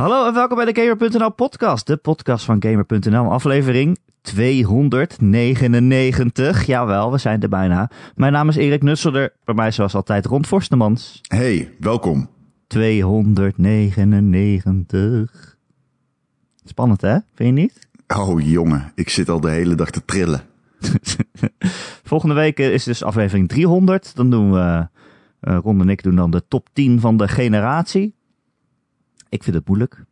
Hallo en welkom bij de Gamer.nl podcast, de podcast van Gamer.nl, aflevering 299. Jawel, we zijn er bijna. Mijn naam is Erik Nusselder, bij mij zoals altijd Ron Forstemans. Hey, welkom. 299. Spannend hè, vind je niet? Oh jongen, ik zit al de hele dag te trillen. Volgende week is dus aflevering 300. Dan doen we, uh, Ron en ik doen dan de top 10 van de generatie. Ik vind het moeilijk.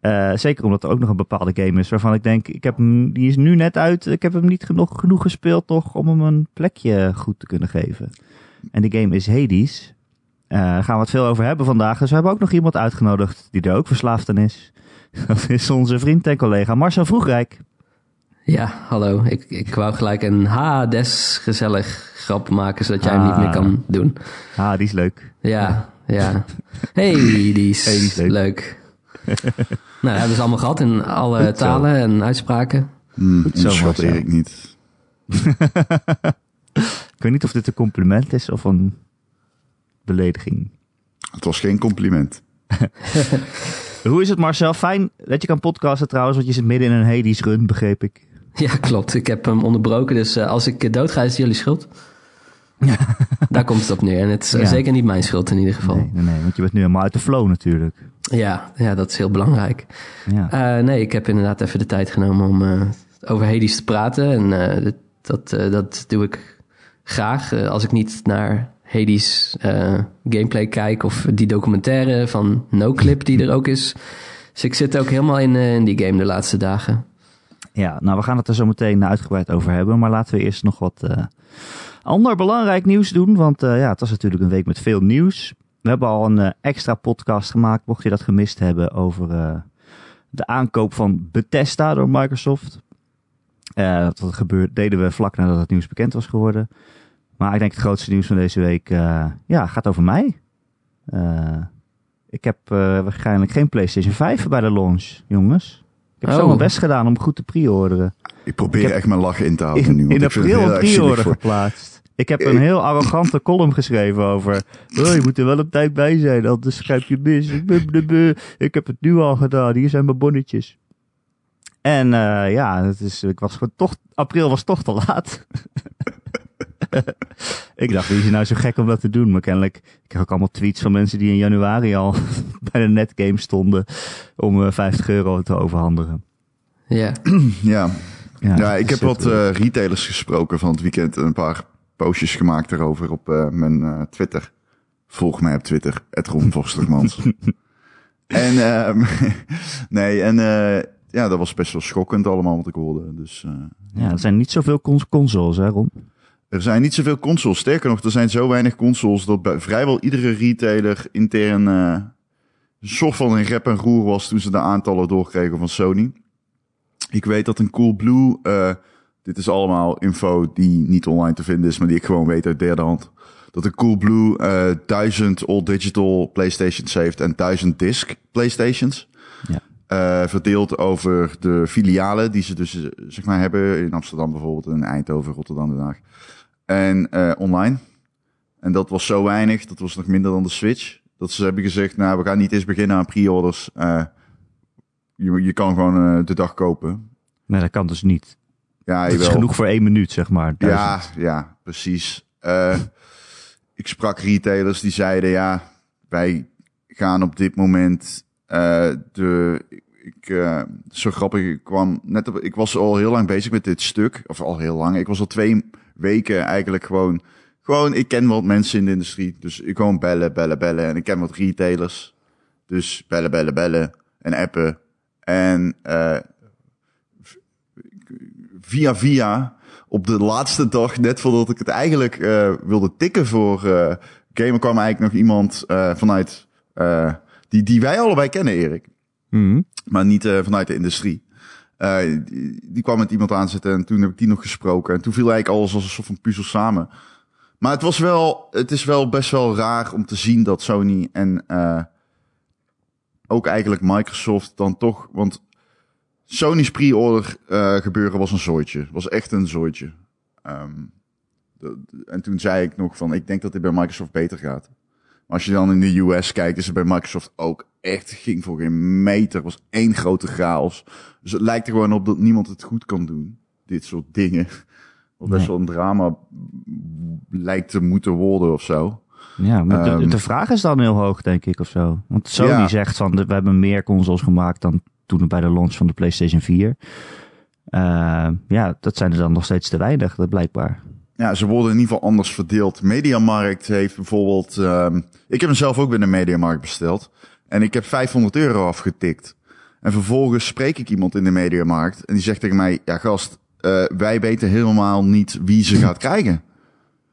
Uh, zeker omdat er ook nog een bepaalde game is waarvan ik denk, ik heb hem, die is nu net uit. Ik heb hem niet genoeg, genoeg gespeeld nog om hem een plekje goed te kunnen geven. En die game is Hades. Uh, daar gaan we het veel over hebben vandaag. Dus we hebben ook nog iemand uitgenodigd die er ook verslaafd aan is. Dat is onze vriend en collega Marcel Vroegrijk. Ja, hallo. Ik, ik wou gelijk een Hades gezellig grap maken, zodat jij hem niet meer kan doen. Ah, die is leuk. Ja, ja. Hey, die is, hey, die is leuk. leuk. nou, hebben ze allemaal gehad in alle talen en uitspraken. Mm, Goed zo, schat Erik niet. ik weet niet of dit een compliment is of een belediging. Het was geen compliment. Hoe is het Marcel? Fijn dat je kan podcasten trouwens, want je zit midden in een Hades run, begreep ik. Ja, klopt. Ik heb hem onderbroken, dus uh, als ik doodga is het jullie schuld. Daar komt het op neer. En het is ja. zeker niet mijn schuld in ieder geval. Nee, nee, nee, want je bent nu helemaal uit de flow natuurlijk. Ja, ja dat is heel belangrijk. Ja. Uh, nee, ik heb inderdaad even de tijd genomen om uh, over Hades te praten. En uh, dat, dat doe ik graag. als ik niet naar Hades gameplay kijk of die documentaire van NoClip die er ook is. Dus ik zit ook helemaal in, in die game de laatste dagen. Ja, nou we gaan het er zo meteen uitgebreid over hebben. Maar laten we eerst nog wat ander belangrijk nieuws doen. Want uh, ja, het was natuurlijk een week met veel nieuws. We hebben al een uh, extra podcast gemaakt, mocht je dat gemist hebben, over uh, de aankoop van Bethesda door Microsoft. dat gebeurde, deden we vlak nadat het nieuws bekend was geworden. Maar ik denk het grootste nieuws van deze week ja, gaat over mij. ik heb waarschijnlijk geen PlayStation 5 bij de launch, jongens. Ik heb oh. zo mijn best gedaan om goed te pre-orderen. Ik probeer ik echt mijn lachen in te houden nu. In april een pre-order geplaatst. Ik heb een heel arrogante column geschreven over. Oh, je moet er wel op tijd bij zijn, anders schrijf je mis. Ik heb het nu al gedaan, hier zijn mijn bonnetjes. En uh, ja, het is, ik was gewoon toch, april was toch te laat. ik dacht, wie is nou zo gek om dat te doen? Maar kennelijk, ik kreeg ook allemaal tweets van mensen die in januari al bij de netgame stonden om uh, 50 euro te overhandigen. Ja. ja. Ja, ja ik heb wat uh, retailers gesproken van het weekend. Een paar postjes gemaakt erover op uh, mijn uh, Twitter. Volg mij op Twitter, het Ron en uh, nee, en uh, ja, dat was best wel schokkend allemaal wat ik hoorde. Dus, ja, er zijn niet zoveel cons consoles, hè Ron? Er zijn niet zoveel consoles. Sterker nog, er zijn zo weinig consoles dat bij vrijwel iedere retailer intern een soort van een rep en roer was toen ze de aantallen doorkregen van Sony. Ik weet dat een Coolblue dit is allemaal info die niet online te vinden is, maar die ik gewoon weet uit derde hand. Dat de Coolblue uh, duizend all digital PlayStations heeft en duizend disc PlayStations. Ja. Uh, verdeeld over de filialen die ze dus eh, zeg maar hebben in Amsterdam bijvoorbeeld, in Eindhoven, Rotterdam Den Haag. En uh, online. En dat was zo weinig, dat was nog minder dan de Switch. Dat ze hebben gezegd, nou, we gaan niet eens beginnen aan pre-orders. Uh, je, je kan gewoon de dag kopen. Nee, dat kan dus niet. Ja, dat is genoeg voor één minuut, zeg maar. Ja, ja, precies. Ik sprak retailers die zeiden, ja, wij gaan op dit moment de... Ik, uh, zo grappig, ik kwam net op, ik was al heel lang bezig met dit stuk, of al heel lang. Ik was al twee weken eigenlijk gewoon, gewoon, ik ken wat mensen in de industrie. Dus ik gewoon bellen, bellen, bellen. En ik ken wat retailers. Dus bellen, bellen, bellen. En appen. En uh, via via op de laatste dag, net voordat ik het eigenlijk uh, wilde tikken voor uh, Gamer, kwam eigenlijk nog iemand vanuit, die, die wij allebei kennen, Erik. Mm. Maar niet vanuit de industrie. Die, die, kwam met iemand aanzetten en toen heb ik die nog gesproken. En toen viel eigenlijk alles als een van puzzel samen. Maar het was wel, het is wel best wel raar om te zien dat Sony en ook eigenlijk Microsoft dan toch, want Sony's pre-order uh, gebeuren was een zooitje. Was echt een zooitje. De, en toen zei ik nog van, ik denk dat dit bij Microsoft beter gaat. Maar als je dan in de US kijkt, is het bij Microsoft ook echt, ging voor geen meter. was één grote chaos. Dus het lijkt er gewoon op dat niemand het goed kan doen. Dit soort dingen. Wat best wel een drama lijkt te moeten worden of zo. Ja, maar de, Ehm. de vraag is dan heel hoog, denk ik, of zo. Want Sony Ja. zegt van, we hebben meer consoles gemaakt dan toen bij de launch van de PlayStation 4. Eh, ja, dat zijn er dan nog steeds te weinig, dat blijkbaar. Ja, ze worden in ieder geval anders verdeeld. Mediamarkt heeft bijvoorbeeld... ehm, ik heb hem zelf ook bij de Mediamarkt besteld. En ik heb 500 euro afgetikt. En vervolgens spreek ik iemand in de Mediamarkt. En die zegt tegen mij... Ja, gast, eh, wij weten helemaal niet wie ze gaat krijgen.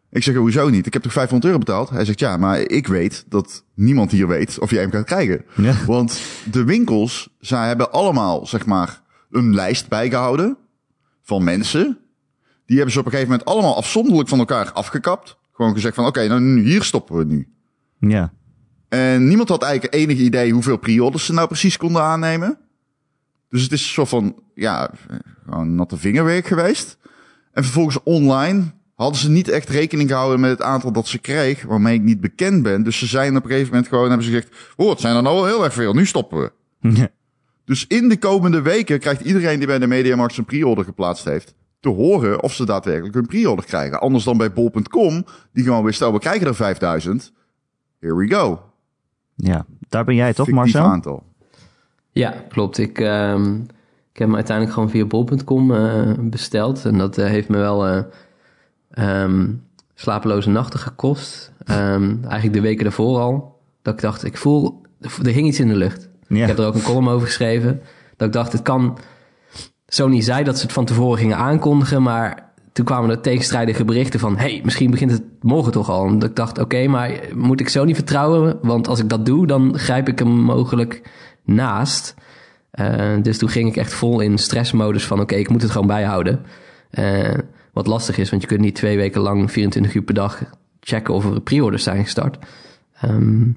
Ik zeg, hoezo niet? Ik heb toch 500 euro betaald? Hij zegt, ja, maar ik weet dat niemand hier weet of jij hem gaat krijgen. Ja. Want de winkels, zij hebben allemaal, zeg maar, een lijst bijgehouden van mensen. Die hebben ze op een gegeven moment allemaal afzonderlijk van elkaar afgekapt. Gewoon gezegd van, oké, nou nu- hier stoppen we nu. Ja, En niemand had eigenlijk enig idee hoeveel pre-orders ze nou precies konden aannemen. Dus het is een soort van, ja, gewoon natte vingerwerk geweest. En vervolgens online hadden ze niet echt rekening gehouden met het aantal dat ze kreeg, waarmee ik niet bekend ben. Dus ze zijn op een gegeven moment gewoon, hebben ze gezegd, oh, het zijn er nou wel heel erg veel, nu stoppen we. ja. Dus in de komende weken krijgt iedereen die bij de Mediamarkt zijn pre-order geplaatst heeft, te horen of ze daadwerkelijk een pre-order krijgen. Anders dan bij bol.com, die gewoon weer stel, we krijgen er 5000. Here we go. Ja. daar ben jij toch, Fictief Marcel? aantal. Ja, klopt. Ik, ehm, ik heb hem uiteindelijk gewoon via bol.com eh, besteld. En dat eh, heeft me wel eh, ehm, slapeloze nachten gekost. Ehm, eigenlijk de weken daarvoor al. Dat ik dacht, ik voel, er hing iets in de lucht. Ja. Ik heb er ook een column over geschreven. Dat ik dacht, het kan... Sony zei dat ze het van tevoren gingen aankondigen, maar toen kwamen er tegenstrijdige berichten van... hey, misschien begint het morgen toch al. En ik dacht, oké, maar moet ik Sony vertrouwen? Want als ik dat doe, dan grijp ik hem mogelijk naast. Eh, dus toen ging ik echt vol in stressmodus van... oké, ik moet het gewoon bijhouden. Eh, wat lastig is, want je kunt niet twee weken lang... 24 uur per dag checken of er pre-orders zijn gestart. Ehm,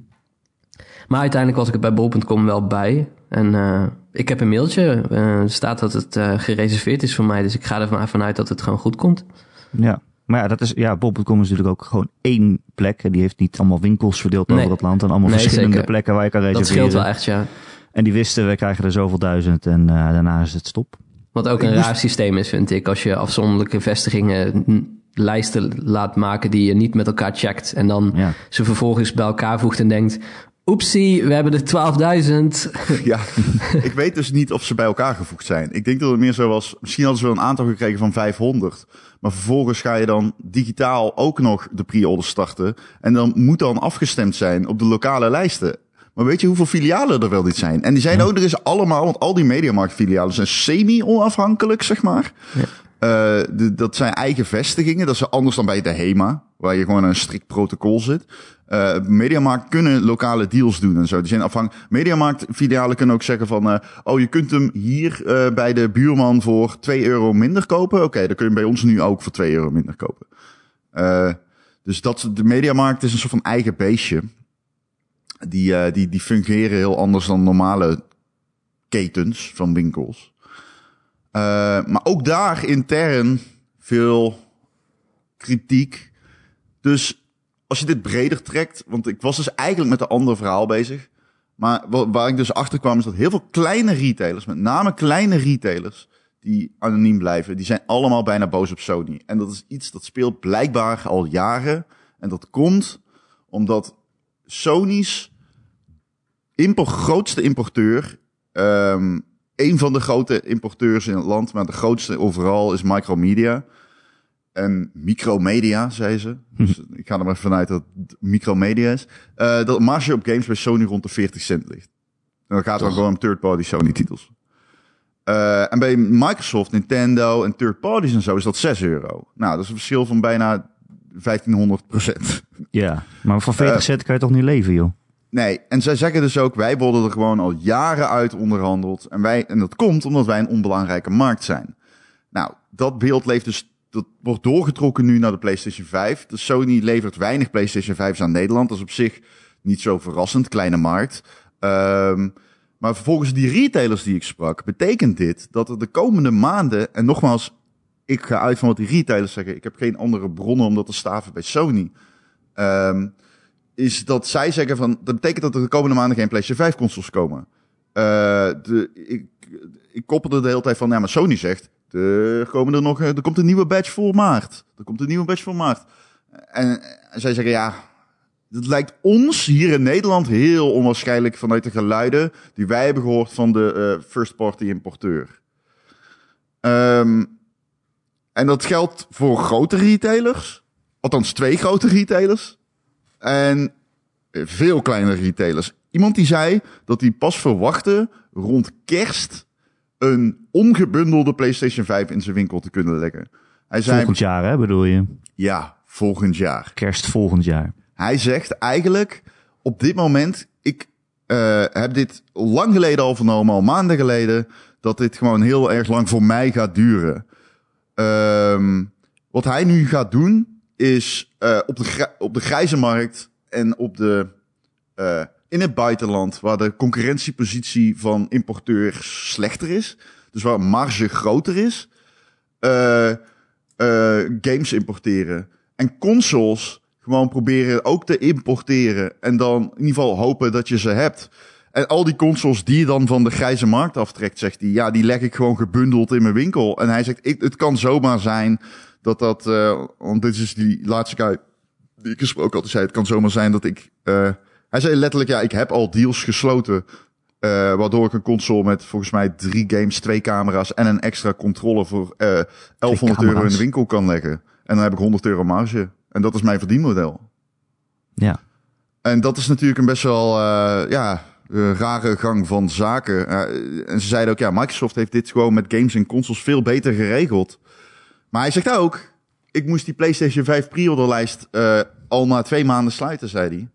maar uiteindelijk was ik er bij bol.com wel bij. En eh, ik heb een mailtje. eh, er staat dat het eh, gereserveerd is voor mij. Dus ik ga ervan vanuit dat het gewoon goed komt. Ja. Maar ja, dat is, ja, Bob.com is natuurlijk ook gewoon één plek. En die heeft niet allemaal winkels verdeeld Nee. over het land. En allemaal Nee, verschillende zeker. plekken waar je kan Dat reserveren. scheelt wel echt, ja. En die wisten, we krijgen er zoveel duizend en daarna is het stop. Wat ook een raar systeem is, vind ik. Als je afzonderlijke vestigingen lijsten laat maken die je niet met elkaar checkt. En dan Ja. ze vervolgens bij elkaar voegt en denkt... Oepsie, we hebben er 12.000. Ja, ik weet dus niet of ze bij elkaar gevoegd zijn. Ik denk dat het meer zo was. Misschien hadden ze wel een aantal gekregen van 500. Maar vervolgens ga je dan digitaal ook nog de pre-order starten. En dan moet dan afgestemd zijn op de lokale lijsten. Maar weet je hoeveel filialen er wel niet zijn? En die zijn ook er is allemaal, want al die Mediamarkt-filialen zijn semi-onafhankelijk, zeg maar. Eh, de- dat zijn eigen vestigingen. Dat is anders dan bij de HEMA, waar je gewoon een strikt protocol zit. Eh Mediamarkt kunnen lokale deals doen en zo. Die zijn afhankelijk. Mediamarkt-filialen kunnen ook zeggen van... eh, oh, je kunt hem hier eh, bij de buurman voor 2 euro minder kopen. Oké, dan kun je hem bij ons nu ook voor 2 euro minder kopen. Dus dat, de Mediamarkt is een soort van eigen beestje. Die, die, die fungeren heel anders dan normale ketens van winkels. Maar ook daar intern veel kritiek. Dus als je dit breder trekt, want ik was dus eigenlijk met een ander verhaal bezig. Maar wa- waar ik dus achter kwam is dat heel veel kleine retailers, met name kleine retailers, die anoniem blijven, die zijn allemaal bijna boos op Sony. En dat is iets dat speelt blijkbaar al jaren. En dat komt omdat Sony's grootste importeur, ehm een van de grote importeurs in het land, maar de grootste overal is Micromedia. En Micromedia, zei ze. Dus ik ga er maar vanuit dat het Micromedia is. Eh, dat marge op games bij Sony rond de 40 cent ligt. En dan gaat het dan gewoon om third-party Sony titels. Eh, en bij Microsoft, Nintendo en third parties en zo is dat 6 euro. Nou, dat is een verschil van bijna 1500 procent. Ja, maar voor 40 Eh, cent kan je toch niet leven, joh? Nee, en zij zeggen dus ook, wij worden er gewoon al jaren uit onderhandeld. En, wij, en dat komt omdat wij een onbelangrijke markt zijn. Nou, dat beeld leeft dus, dat wordt doorgetrokken nu naar de PlayStation 5. De Sony levert weinig PlayStation 5's aan Nederland. Dat is op zich niet zo verrassend, kleine markt. Ehm, maar volgens die retailers die ik sprak, betekent dit dat er de komende maanden, en nogmaals, ik ga uit van wat die retailers zeggen. Ik heb geen andere bronnen om dat te staven bij Sony. Ehm, is dat zij zeggen van, dat betekent dat er de komende maanden geen PlayStation 5 consoles komen. Uh, de, ik, ik koppelde de hele tijd van, ja, maar Sony zegt, er, komen er, nog, er komt een nieuwe badge voor maart. Er komt een nieuwe badge voor maart. En, zij zeggen, ja, het lijkt ons hier in Nederland heel onwaarschijnlijk vanuit de geluiden die wij hebben gehoord van de uh, first-party importeur. Um, en dat geldt voor grote retailers, althans twee grote retailers, en veel kleinere retailers. Iemand die zei dat hij pas verwachtte rond kerst een ongebundelde PlayStation 5 in zijn winkel te kunnen leggen. Hij zei, volgend jaar, hè, bedoel je? Ja, volgend jaar. Kerst volgend jaar. Hij zegt eigenlijk op dit moment, ik uh, heb dit lang geleden al vernomen, al maanden geleden, dat dit gewoon heel erg lang voor mij gaat duren. Um, wat hij nu gaat doen, is uh, op, de op de grijze markt en op de, uh, in het buitenland, waar de concurrentiepositie van importeurs slechter is, dus waar marge groter is, uh, games importeren. En consoles gewoon proberen ook te importeren. En dan in ieder geval hopen dat je ze hebt. En al die consoles die je dan van de grijze markt aftrekt, zegt hij, ja, die leg ik gewoon gebundeld in mijn winkel. En hij zegt, ik, het kan zomaar zijn dat dat, uh, want dit is die laatste guy die ik gesproken had, zei, het kan zomaar zijn dat ik, uh, hij zei letterlijk, ja, ik heb al deals gesloten, uh, waardoor ik een console met volgens mij drie games, twee camera's en een extra controle voor uh, 1100 euro in de winkel kan leggen. En dan heb ik 100 euro marge. En dat is mijn verdienmodel. Ja. En dat is natuurlijk een best wel, uh, ja, rare gang van zaken. En ze zeiden ook, ja, Microsoft heeft dit gewoon met games en consoles veel beter geregeld. Maar hij zegt ook, ik moest die PlayStation 5 pre-orderlijst al na twee maanden sluiten, zei hij.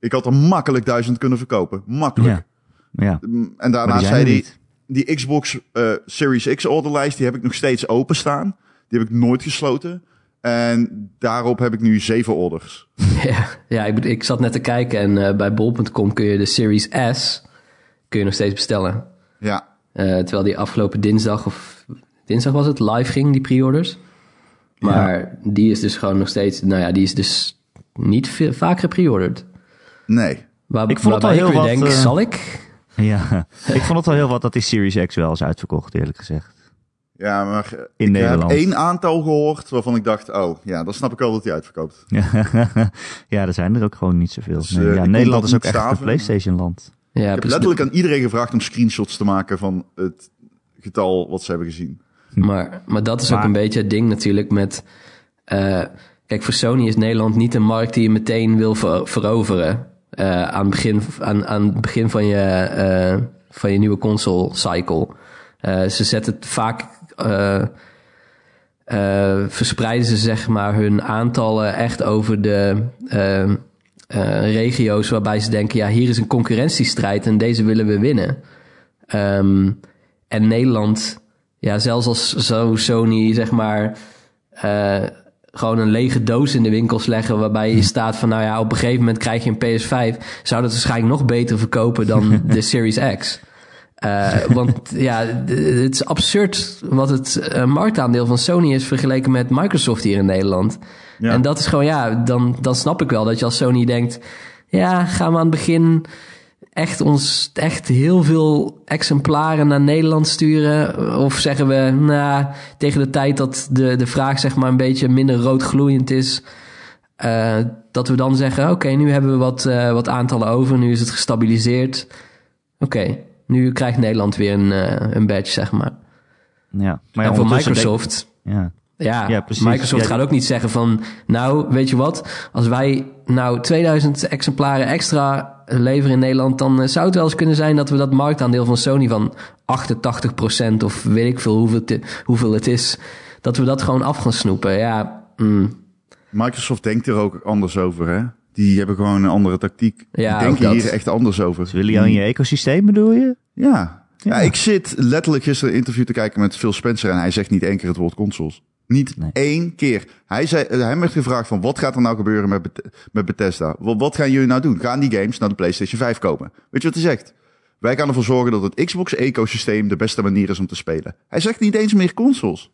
Ik had er makkelijk duizend kunnen verkopen. Makkelijk. Ja. ja. En daarna zei hij, die Xbox uh, Series X orderlijst, die heb ik nog steeds openstaan. Die heb ik nooit gesloten. En daarop heb ik nu zeven orders. Ja, ja ik, ik zat net te kijken en uh, bij bol.com kun je de Series S kun je nog steeds bestellen. Ja. Uh, terwijl die afgelopen dinsdag of dinsdag was het live ging, die pre-orders. Maar ja. die is dus gewoon nog steeds, nou ja, die is dus niet veel, vaak gepreorderd. Nee. Waar, ik vond het al heel wat, denk, uh, zal ik? Ja, ik vond het al heel wat dat die Series X wel is uitverkocht, eerlijk gezegd. Ja, maar in ik Nederland. heb één aantal gehoord waarvan ik dacht, oh ja, dan snap ik wel dat hij uitverkoopt. ja, er zijn er ook gewoon niet zoveel. Dus, nee, uh, ja, Nederland is ook echt een PlayStation land. Ja, ik heb letterlijk aan iedereen gevraagd om screenshots te maken van het getal wat ze hebben gezien. Maar, maar dat is maar, ook een beetje het ding natuurlijk met... Uh, kijk, voor Sony is Nederland niet een markt die je meteen wil ver, veroveren. Uh, aan, het begin, aan, aan begin van je, uh, van je nieuwe console cycle. ze zetten het vaak verspreiden ze zeg maar hun aantallen echt over de regio's waarbij ze denken, ja, hier is een concurrentiestrijd en deze willen we winnen. Um, en Nederland, ja, zelfs als zo Sony zeg maar gewoon een lege doos in de winkels leggen waarbij je staat van, nou ja, op een gegeven moment krijg je een PS5, zou dat waarschijnlijk nog beter verkopen dan de Series X. Uh, want ja, het is absurd wat het uh, marktaandeel van Sony is vergeleken met Microsoft hier in Nederland. Ja. En dat is gewoon, ja, dan, dan snap ik wel dat je als Sony denkt, ja, gaan we aan het begin echt ons echt heel veel exemplaren naar Nederland sturen? Of zeggen we, nou, tegen de tijd dat de, de vraag zeg maar een beetje minder roodgloeiend is, uh, dat we dan zeggen, oké, okay, nu hebben we wat, wat aantallen over, nu is het gestabiliseerd. Oké, okay. Nu krijgt Nederland weer een, uh, een badge, zeg maar. Ja, maar ja, en voor Microsoft... ja. Ja, ja Microsoft ja, gaat ook niet zeggen van... Nou, weet je wat? Als wij nou 2000 exemplaren extra leveren in Nederland... dan uh, zou het wel eens kunnen zijn dat we dat marktaandeel van Sony van 88% of weet ik veel hoeveel, te, hoeveel het is... dat we dat gewoon af gaan snoepen. Ja, mm. Microsoft denkt er ook anders over, hè? Die hebben gewoon een andere tactiek. Ja, die denken hier echt anders over. Ze willen jou in je ecosysteem, bedoel je? Ja. ja. Ja. ik zit letterlijk gisteren een interview te kijken met Phil Spencer en hij zegt niet één keer het woord consoles. Niet nee. één keer. Hij, zei, hij werd gevraagd van wat gaat er nou gebeuren met, met Bethesda? Wat, wat gaan jullie nou doen? Gaan die games naar de PlayStation 5 komen? Weet je wat hij zegt? Wij gaan ervoor zorgen dat het Xbox-ecosysteem de beste manier is om te spelen. Hij zegt niet eens meer consoles.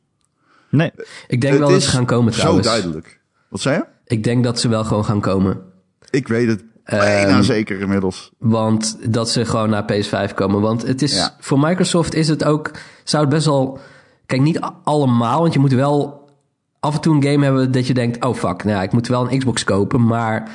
Nee. Ik denk het wel dat ze gaan komen trouwens. Zo duidelijk. Wat zei je? Ik denk dat ze wel gewoon gaan komen. Ik weet het bijna zeker inmiddels. Want dat ze gewoon naar PS5 komen. Want het is, Ja. voor Microsoft is het ook, zou het best wel, kijk niet allemaal, want je moet wel af en toe een game hebben dat je denkt, oh fuck, nou ik moet wel een Xbox kopen, maar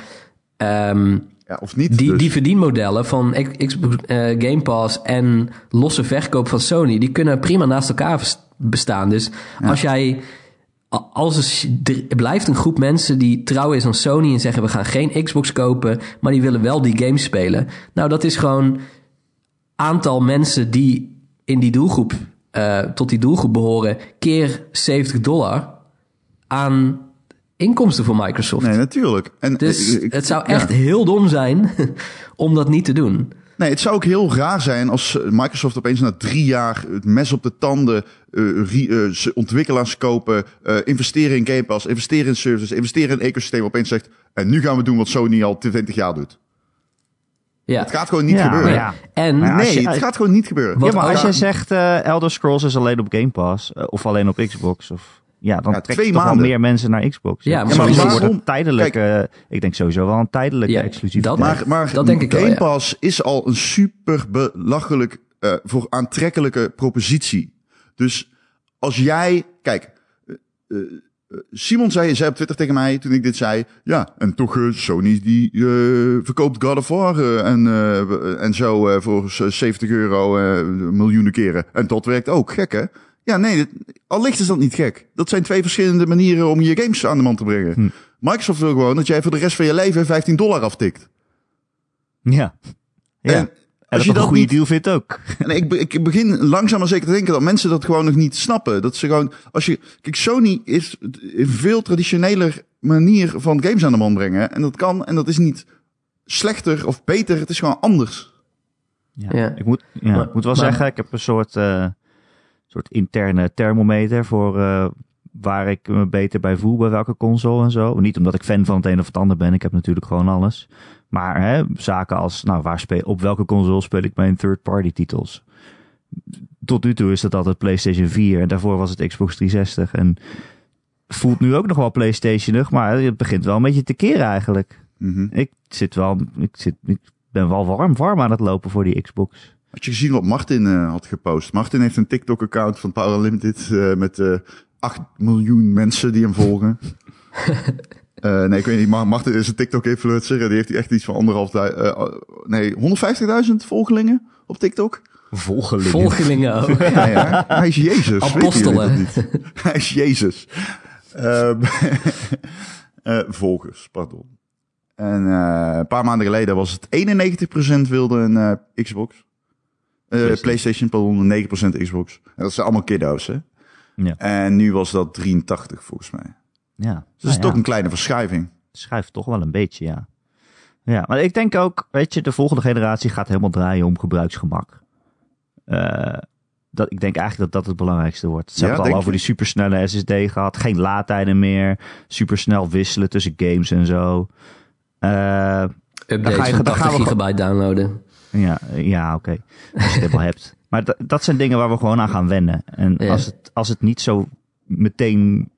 ehm, Ja, of niet die, dus. die verdienmodellen van Xbox eh, Game Pass en losse verkoop van Sony, die kunnen prima naast elkaar bestaan. Dus als jij, als er, er blijft een groep mensen die trouw is aan Sony en zeggen we gaan geen Xbox kopen, maar die willen wel die games spelen. Nou, dat is gewoon aantal mensen die in die doelgroep, eh, tot die doelgroep behoren, keer 70 dollar aan inkomsten voor Microsoft. Nee, natuurlijk. En, Dus eh, ik- het zou ja. echt heel dom zijn om dat niet te doen. Nee, het zou ook heel raar zijn als Microsoft opeens na drie jaar het mes op de tanden, re- ze ontwikkelaars kopen, investeren in Game Pass, investeren in services, investeren in ecosysteem, opeens zegt, en nu gaan we doen wat Sony al 20 jaar doet. Ja. Het gaat gewoon niet Ja, gebeuren. maar ja. En Maar ja, Nee, je- het gaat gewoon niet gebeuren. Ja, maar als jij zegt eh, Elder Scrolls is alleen op Game Pass eh, of alleen op Xbox of ja, dan Ja, trekt twee je toch wel meer mensen naar Xbox. Ja, maar sowieso waarom- wordt het tijdelijk. eh, ik denk sowieso wel een tijdelijke Ja, exclusief. dat- Maar, maar Dat denk ik wel, Game ja. Pass is al een super belachelijk eh, voor aantrekkelijke propositie. Dus als jij, kijk, Simon zei, zei op Twitter tegen mij toen ik dit zei, ja, en toch eh, Sony die eh, verkoopt God of War eh, en, en zo voor 70 euro miljoenen keren. En dat werkt ook, gek hè? Ja, nee, dit, allicht is dat niet gek. Dat zijn twee verschillende manieren om je games aan de man te brengen. Hm. Microsoft wil gewoon dat jij voor de rest van je leven 15 dollar aftikt. Ja. ja. En En, als dat je een dat goede niet- deal vindt ook. En ik, ik begin langzaam maar zeker te denken dat mensen dat gewoon nog niet snappen. Dat ze gewoon, als je, kijk, Sony is een veel traditioneler manier van games aan de man brengen. En dat kan, en dat is niet slechter of beter, het is gewoon anders. Ja. Ja. Ik, moet, ja, Maar- ik moet wel maar- zeggen, ik heb een soort, eh, soort interne thermometer voor eh, waar ik me beter bij voel bij welke console en zo. Niet omdat ik fan van het een of het ander ben, ik heb natuurlijk gewoon alles. Maar hè, zaken als, nou, waar speel, op welke console speel ik mijn third-party titels? Tot nu toe is dat altijd PlayStation 4 en daarvoor was het Xbox 360. En voelt nu ook nog wel PlayStationig, maar het begint wel een beetje te keren eigenlijk. Mhm. Ik zit wel, ik, zit, ik ben wel warm, warm aan het lopen voor die Xbox. Had je gezien wat Martin eh, had gepost? Martin heeft een TikTok-account van Power Limited eh, met eh 8 miljoen mensen die hem volgen. Eh, nee, ik weet niet. Maar Martin is een TikTok-influencer en die heeft hij echt iets van anderhalf duizend... nee, 150.000 volgelingen op TikTok. Volgelingen. volgelingen ook. Ja, ja. Hij is Jezus. Apostelen. Hij is Jezus. Ehm, eh, volgers, pardon. En eh, een paar maanden geleden was het 91% wilde een eh, Xbox. Eh, PlayStation, pardon, 9% Xbox. En dat zijn allemaal kiddo's, hè? Ja. En nu was dat 83 volgens mij. Dus Ja. dat is Nou toch een kleine verschuiving. het schuift toch wel een beetje, ja. Ja, maar ik denk ook, weet je, de volgende generatie gaat helemaal draaien om gebruiksgemak. Eh, dat, ik denk eigenlijk dat dat het belangrijkste wordt. Ze Ja, hebben het al over die supersnelle SSD gehad. Geen laadtijden meer. Supersnel wisselen tussen games en zo. Eh, Updates ga je- van dan gaan 80 we gigabyte downloaden. Ja, ja oké. Als je het helemaal hebt. Maar dat- dat zijn dingen waar we gewoon aan gaan wennen. En Ja. als, het, als het niet zo meteen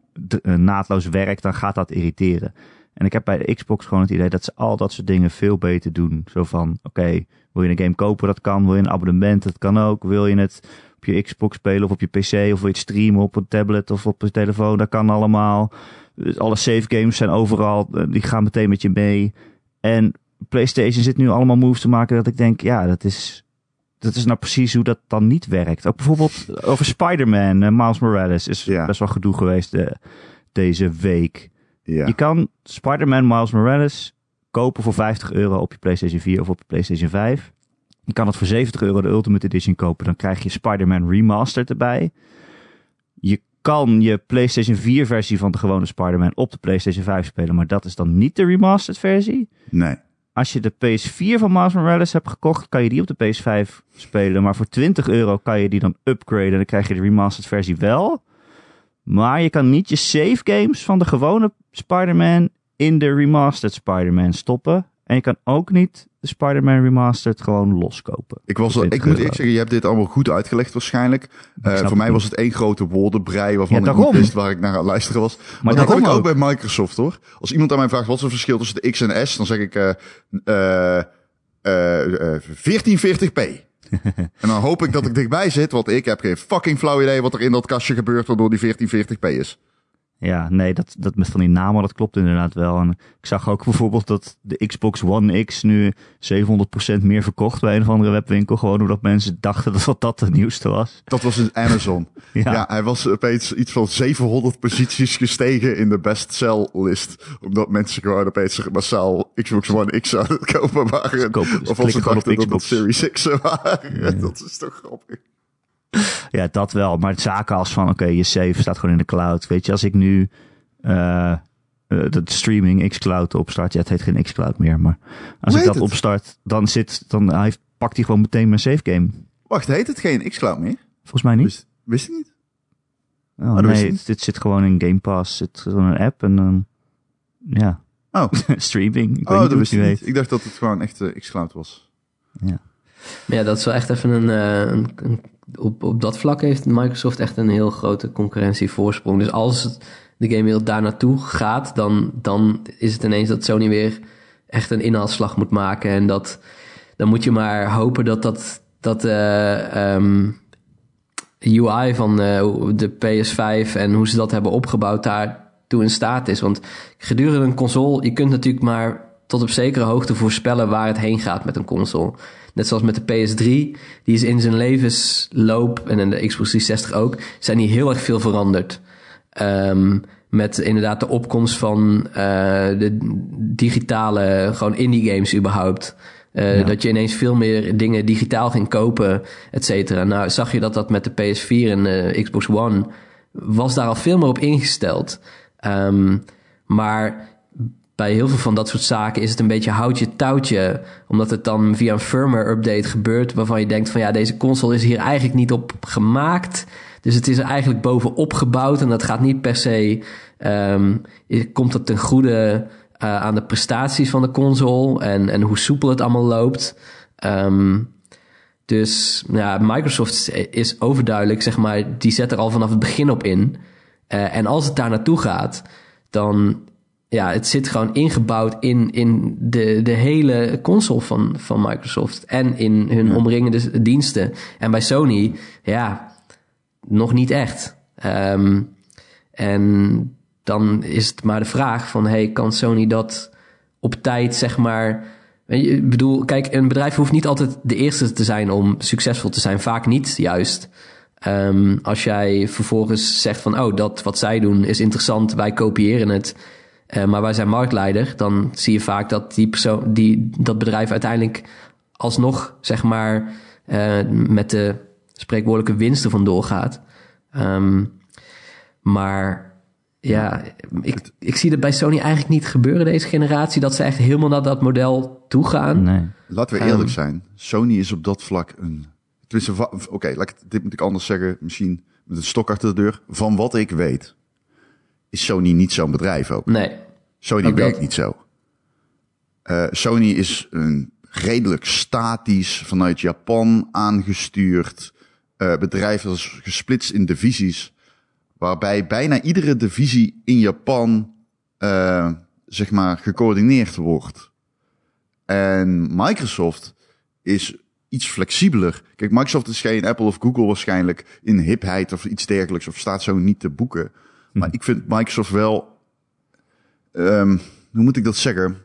naadloos werkt, dan gaat dat irriteren. En ik heb bij de Xbox gewoon het idee dat ze al dat soort dingen veel beter doen. Zo van, oké, wil je een game kopen, dat kan. Wil je een abonnement, dat kan ook. Wil je het op je Xbox spelen of op je PC of wil je streamen op een tablet of op een telefoon, dat kan allemaal. Dus alle save games zijn overal, eh, die gaan meteen met je mee. En PlayStation zit nu allemaal moves te maken dat ik denk, ja, dat is, dat is nou precies hoe dat dan niet werkt. Ook bijvoorbeeld over Spider-Man, eh, Miles Morales is Ja. best wel gedoe geweest eh, deze week. Ja. Je kan Spider-Man Miles Morales kopen voor 50 euro op je PlayStation 4 of op je PlayStation 5. Je kan het voor 70 euro de Ultimate Edition kopen. Dan krijg je Spider-Man Remastered erbij. Je kan je PlayStation 4 versie van de gewone Spider-Man op de PlayStation 5 spelen. Maar dat is dan niet de remastered versie. Nee. Als je de PS4 van Miles Morales hebt gekocht, kan je die op de PS5 spelen. Maar voor 20 euro kan je die dan upgraden. En dan krijg je de remastered versie wel. Maar je kan niet je save games van de gewone Spider-Man in de remastered Spider-Man stoppen. En je kan ook niet de Spider-Man Remastered gewoon loskopen. Ik, was ik moet eerlijk zeggen, je hebt dit allemaal goed uitgelegd waarschijnlijk. Uh, voor mij was het één grote woordenbrei waarvan ik niet wist waar ik naar aan het luisteren was. Maar, dat heb ik ook bij Microsoft hoor. Als iemand aan mij vraagt wat is het verschil tussen de X en S, dan zeg ik uh, uh, 1440p. en dan hoop ik dat ik dichtbij zit, want ik heb geen fucking flauw idee wat er in dat kastje gebeurt waardoor die 1440p is. Ja, nee, dat, dat met van die namen, dat klopt inderdaad wel. En ik zag ook bijvoorbeeld dat de Xbox One X nu 700% meer verkocht bij een of andere webwinkel. Gewoon omdat mensen dachten dat dat het nieuwste was. Dat was in Amazon. ja. ja. hij was opeens iets van 700 posities gestegen in de bestsell list. Omdat mensen gewoon opeens massaal Xbox One X aan het kopen waren. Kopen, dus of als ze dachten dat dat Series X waren. Dat is toch grappig. ja, dat wel. Maar het zaken als van, oké, je save staat gewoon in de cloud. Weet je, als ik nu uh, de streaming xCloud opstart. Ja, het heet geen xCloud meer. Maar als ik dat opstart, dan, zit, dan hij, pakt hij gewoon meteen mijn save game. Wacht, heet het geen xCloud meer? Volgens mij niet. Wist, wist je niet? Oh, oh nee, dit zit gewoon in Game Pass. Zit gewoon een app en dan, ja. Oh. streaming. Ik oh, weet dat wist niet. Ik dacht dat het gewoon echt uh, xCloud was. Ja. Ja, dat is wel echt even een, een, op, op dat vlak heeft Microsoft echt een heel grote concurrentievoorsprong. Dus als de gamewereld daar naartoe gaat, dan, dan is het ineens dat Sony weer echt een inhaalslag moet maken. En dat, dan moet je maar hopen dat dat, dat uh, um, UI van de PS5 en hoe ze dat hebben opgebouwd daartoe in staat is. Want gedurende een console, je kunt natuurlijk maar tot op zekere hoogte voorspellen waar het heen gaat met een console. Net zoals met de PS3, die is in zijn levensloop, en in de Xbox 360 ook, zijn die heel erg veel veranderd. Um, met inderdaad de opkomst van uh, de digitale, gewoon indie games überhaupt. Uh, Dat je ineens veel meer dingen digitaal ging kopen, et cetera. Nou, zag je dat dat met de PS4 en de Xbox One was daar al veel meer op ingesteld. Um, maar bij heel veel van dat soort zaken is het een beetje houtje touwtje. Omdat het dan via een firmware update gebeurt. Waarvan je denkt van ja, deze console is hier eigenlijk niet op gemaakt. Dus het is er eigenlijk bovenop gebouwd. En dat gaat niet per se. Um, komt dat ten goede uh, aan de prestaties van de console. En, en hoe soepel het allemaal loopt. Um, dus ja, Microsoft is overduidelijk, zeg maar, die zet er al vanaf het begin op in. Uh, en als het daar naartoe gaat, dan ja, het zit gewoon ingebouwd in, in de, de hele console van, van Microsoft. En in hun omringende diensten. En bij Sony, ja, nog niet echt. Um, en dan is het maar de vraag van, hey, kan Sony dat op tijd, zeg maar... Ik bedoel, kijk, een bedrijf hoeft niet altijd de eerste te zijn om succesvol te zijn. Vaak niet, juist. Um, als jij vervolgens zegt van, oh, dat wat zij doen is interessant, wij kopiëren het uh, maar wij zijn marktleider, dan zie je vaak dat die persoon, die, dat bedrijf uiteindelijk alsnog, zeg maar, uh, met de spreekwoordelijke winsten vandoor gaat. Um, maar ja, ik, ik zie dat bij Sony eigenlijk niet gebeuren deze generatie, dat ze echt helemaal naar dat model toe gaan. Nee. Laten we eerlijk um, zijn, Sony is op dat vlak een. Oké, okay, dit moet ik anders zeggen, misschien met een stok achter de deur. Van wat ik weet, is Sony niet zo'n bedrijf ook. Nee. Sony werkt niet zo. Uh, Sony is een redelijk statisch vanuit Japan aangestuurd uh, bedrijf. Dat is gesplitst in divisies. Waarbij bijna iedere divisie in Japan uh, zeg maar gecoördineerd wordt. En Microsoft is iets flexibeler. Kijk, Microsoft is geen Apple of Google waarschijnlijk in hipheid of iets dergelijks. Of staat zo niet te boeken. Maar hm. ik vind Microsoft wel um, hoe moet ik dat zeggen?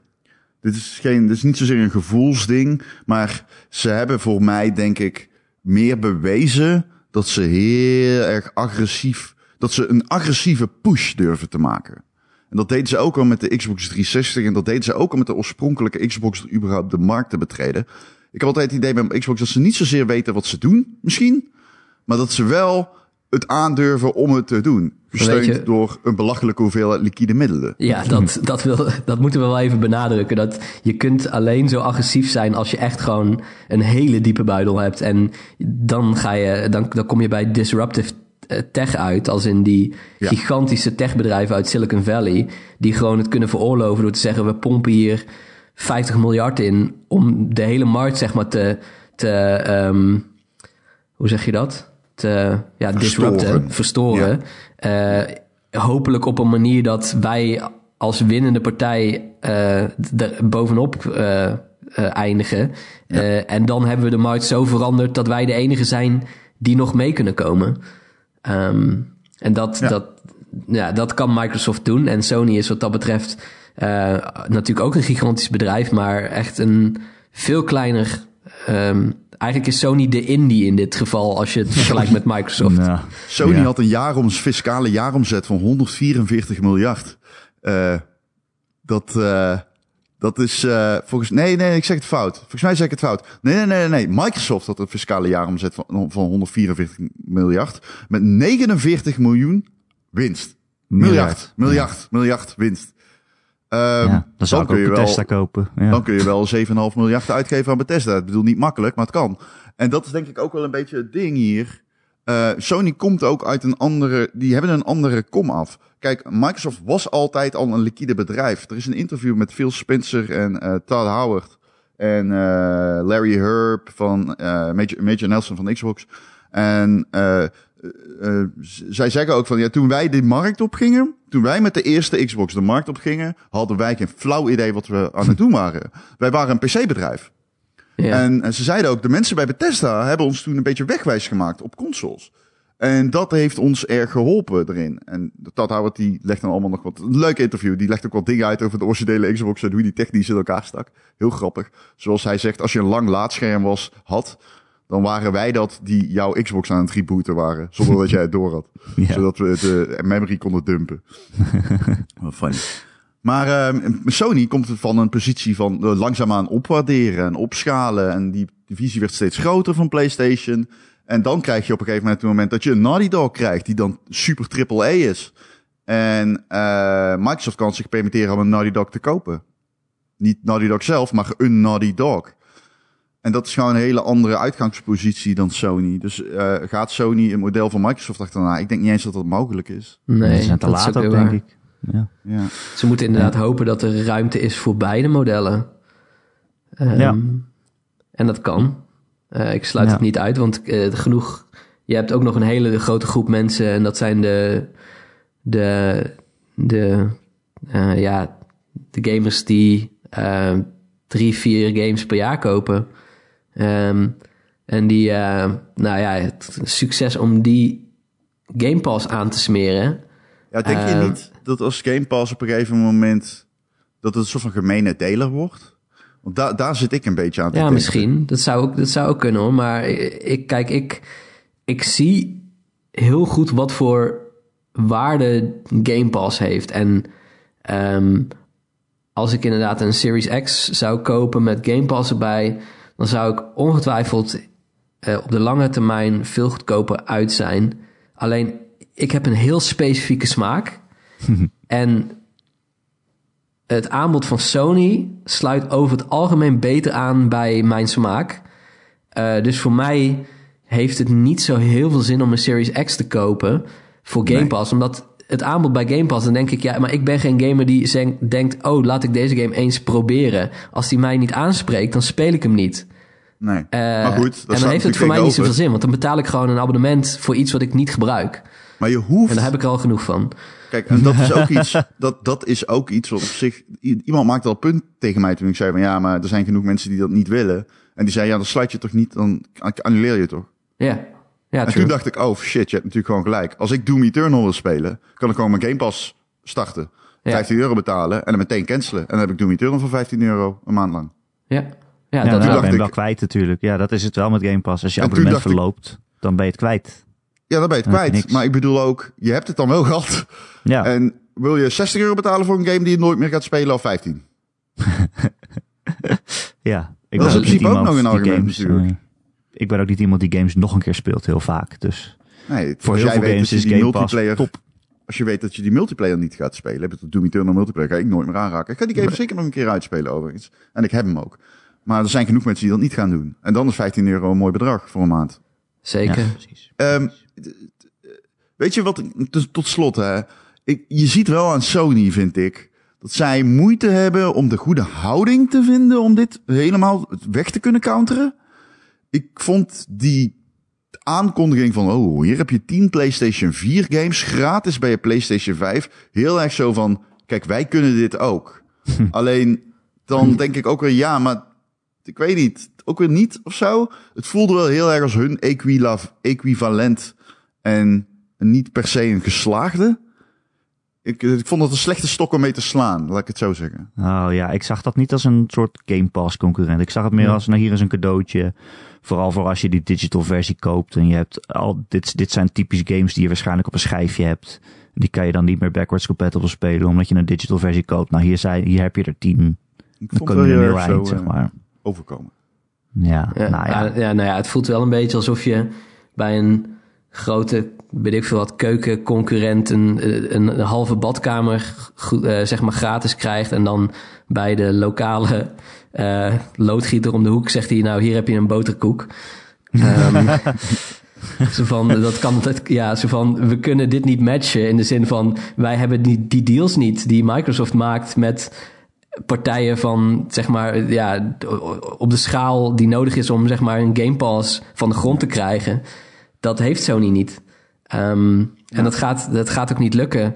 Dit is, geen, dit is niet zozeer een gevoelsding, maar ze hebben voor mij, denk ik, meer bewezen dat ze heel erg agressief, dat ze een agressieve push durven te maken. En dat deden ze ook al met de Xbox 360 en dat deden ze ook al met de oorspronkelijke Xbox überhaupt de markt te betreden. Ik heb altijd het idee bij Xbox dat ze niet zozeer weten wat ze doen, misschien, maar dat ze wel het aandurven om het te doen. Gesteund door een belachelijke hoeveelheid liquide middelen. Ja, dat, dat, wil, dat moeten we wel even benadrukken. Dat je kunt alleen zo agressief zijn als je echt gewoon een hele diepe buidel hebt. En dan, ga je, dan, dan kom je bij disruptive eh, tech uit. Als in die gigantische techbedrijven uit Silicon Valley. Die gewoon het kunnen veroorloven door te zeggen: we pompen hier 50 miljard in om de hele markt zeg maar te, te ehm, hoe zeg je dat? Te ja, disrupten, verstoren. Uh, hopelijk op een manier dat wij als winnende partij uh, er bovenop uh, eindigen. en dan hebben we de markt zo veranderd dat wij de enige zijn die nog mee kunnen komen. Um, en dat, ja. dat, ja, dat kan Microsoft doen. En Sony is wat dat betreft natuurlijk ook een gigantisch bedrijf, maar echt een veel kleiner. Um, eigenlijk is Sony de indie in dit geval, als je het vergelijkt met Microsoft. Nou, Sony ja. had een jaaroms, fiscale jaaromzet van 144 miljard. Uh, dat, uh, dat is uh, volgens... Nee, nee, ik zeg het fout. Volgens mij zeg ik het fout. Nee, nee, nee, nee. Microsoft had een fiscale jaaromzet van, van 144 miljard. Met 49 miljoen winst. Miljard, miljard, ja. miljard winst. Um, ja, dan zou ik ook je Bethesda wel, kopen. Ja. Dan kun je wel 7,5 miljard uitgeven aan Bethesda. Ik bedoel, niet makkelijk, maar het kan. En dat is denk ik ook wel een beetje het ding hier. Uh, Sony komt ook uit een andere... Die hebben een andere kom af. Kijk, Microsoft was altijd al een liquide bedrijf. Er is een interview met Phil Spencer en uh, Todd Howard. En uh, Larry Herb van Major, Major Nelson van Xbox. En uh, zij zeggen ook van, ja, toen wij de markt opgingen, toen wij met de eerste Xbox de markt opgingen, hadden wij geen flauw idee wat we aan het doen waren. wij waren een PC-bedrijf. Ja. En, en, ze zeiden ook, de mensen bij Bethesda hebben ons toen een beetje wegwijs gemaakt op consoles. En dat heeft ons erg geholpen erin. En dat Howard die legt dan allemaal nog wat. Een leuk interview. Die legt ook wat dingen uit over de originele Xbox en hoe die technisch in elkaar stak. Heel grappig. Zoals hij zegt, als je een lang laadscherm was, had, dan waren wij dat die jouw Xbox aan het rebooten waren. Zonder dat jij het door had. Ja. Zodat we de memory konden dumpen. Wat funny. Maar uh, Sony komt van een positie van uh, langzaamaan opwaarderen en opschalen. En die divisie werd steeds groter van PlayStation. En dan krijg je op een gegeven moment het moment dat je een Naughty Dog krijgt, die dan super triple A is. En uh, Microsoft kan zich permitteren om een Naughty Dog te kopen. Niet Naughty Dog zelf, maar een Naughty Dog. En dat is gewoon een hele andere uitgangspositie dan Sony. Dus uh, gaat Sony een model van Microsoft achterna? Ik denk niet eens dat dat mogelijk is. Nee, zijn te dat laat ook, denk ik. Ja. Ja. Ze moeten inderdaad ja. hopen dat er ruimte is voor beide modellen. Um, ja. En dat kan. Uh, ik sluit het niet uit, want uh, genoeg... Je hebt ook nog een hele grote groep mensen... en dat zijn de... de, de uh, ja, de gamers die drie, vier games per jaar kopen. Um, en die, uh, nou ja, het succes om die Game Pass aan te smeren. Ja, denk uh, je niet dat als Game Pass op een gegeven moment dat het een soort van gemene deler wordt? Want da daar zit ik een beetje aan te Ja, denken. misschien. Dat zou, ook, dat zou ook kunnen hoor. Maar ik, kijk, ik, ik zie heel goed wat voor waarde Game Pass heeft. En um, als ik inderdaad een Series X zou kopen met Game Pass erbij, dan zou ik ongetwijfeld uh, op de lange termijn veel goedkoper uit zijn. Alleen, ik heb een heel specifieke smaak. en het aanbod van Sony sluit over het algemeen beter aan bij mijn smaak. Uh, dus voor mij heeft het niet zo heel veel zin om een Series X te kopen voor Game nee. Pass. Omdat het aanbod bij Game Pass, dan denk ik, ja, maar ik ben geen gamer die denkt, oh, laat ik deze game eens proberen. Als die mij niet aanspreekt, dan speel ik hem niet. Nee, uh, maar goed. en dan heeft het voor mij niet zoveel zin, want dan betaal ik gewoon een abonnement voor iets wat ik niet gebruik. Maar je hoeft... En daar heb ik er al genoeg van. Kijk, en dat is ook iets, dat, dat is ook iets wat op zich, iemand maakte al punt tegen mij toen ik zei van ja, maar er zijn genoeg mensen die dat niet willen. En die zei ja, dan sluit je toch niet, dan annuleer je toch? Ja. Ja, en true. toen dacht ik, oh shit, je hebt natuurlijk gewoon gelijk. Als ik Doom Eternal wil spelen, kan ik gewoon mijn Game Pass starten. Ja. 15 euro betalen en dan meteen cancelen. En dan heb ik Doom Eternal voor 15 euro een maand lang. Ja, ja, ja dat ben je ik... wel kwijt natuurlijk. Ja, dat is het wel met Game Pass. Als je abonnement verloopt, ik... dan ben je het kwijt. Ja, dan ben je het kwijt. Maar ik bedoel ook, je hebt het dan wel gehad. Ja. En wil je 60 euro betalen voor een game die je nooit meer gaat spelen of 15? ja. Ik dat is in principe ook nog een argument natuurlijk. Uh, ik ben ook niet iemand die games nog een keer speelt heel vaak. Dus nee, voor heel veel games is Game Pass top. Als je weet dat je die multiplayer niet gaat spelen, heb je het Doom Eternal multiplayer, ga ik nooit meer aanraken. Ik ga die game zeker nog een keer uitspelen overigens. En ik heb hem ook. Maar er zijn genoeg mensen die dat niet gaan doen. En dan is 15 euro een mooi bedrag voor een maand. Zeker. Ja, precies. Um, weet je wat, tot slot hè. Ik, je ziet wel aan Sony, vind ik, dat zij moeite hebben om de goede houding te vinden om dit helemaal weg te kunnen counteren. Ik vond die aankondiging van, oh, hier heb je 10 PlayStation 4 games gratis bij je PlayStation 5. Heel erg zo van, kijk, wij kunnen dit ook. Alleen, dan denk ik ook weer, ja, maar ik weet niet, ook weer niet of zo. Het voelde wel heel erg als hun equivalent en niet per se een geslaagde. Ik, ik vond het een slechte stok om mee te slaan, laat ik het zo zeggen. Oh ja, ik zag dat niet als een soort Game Pass concurrent. Ik zag het meer als, nou hier is een cadeautje. Vooral voor als je die digital versie koopt. En je hebt al, dit, dit zijn typische games die je waarschijnlijk op een schijfje hebt. Die kan je dan niet meer backwards compatible spelen, omdat je een digital versie koopt. Nou, hier, zijn, hier heb je er tien. Ik vond dan je er heel eind, zeg maar. overkomen. Ja, ja, nou ja. ja, nou ja, het voelt wel een beetje alsof je bij een grote, weet ik veel wat, keukenconcurrent een, een, een halve badkamer uh, zeg maar gratis krijgt. En dan bij de lokale uh, loodgieter om de hoek zegt hij, nou hier heb je een boterkoek. um, zo van, dat kan, dat, ja, zo van, we kunnen dit niet matchen in de zin van, wij hebben die, die deals niet die Microsoft maakt met partijen van, zeg maar, ja, op de schaal die nodig is om, zeg maar, een Game Pass van de grond te krijgen. Dat heeft Sony niet. Um, en dat gaat, dat gaat ook niet lukken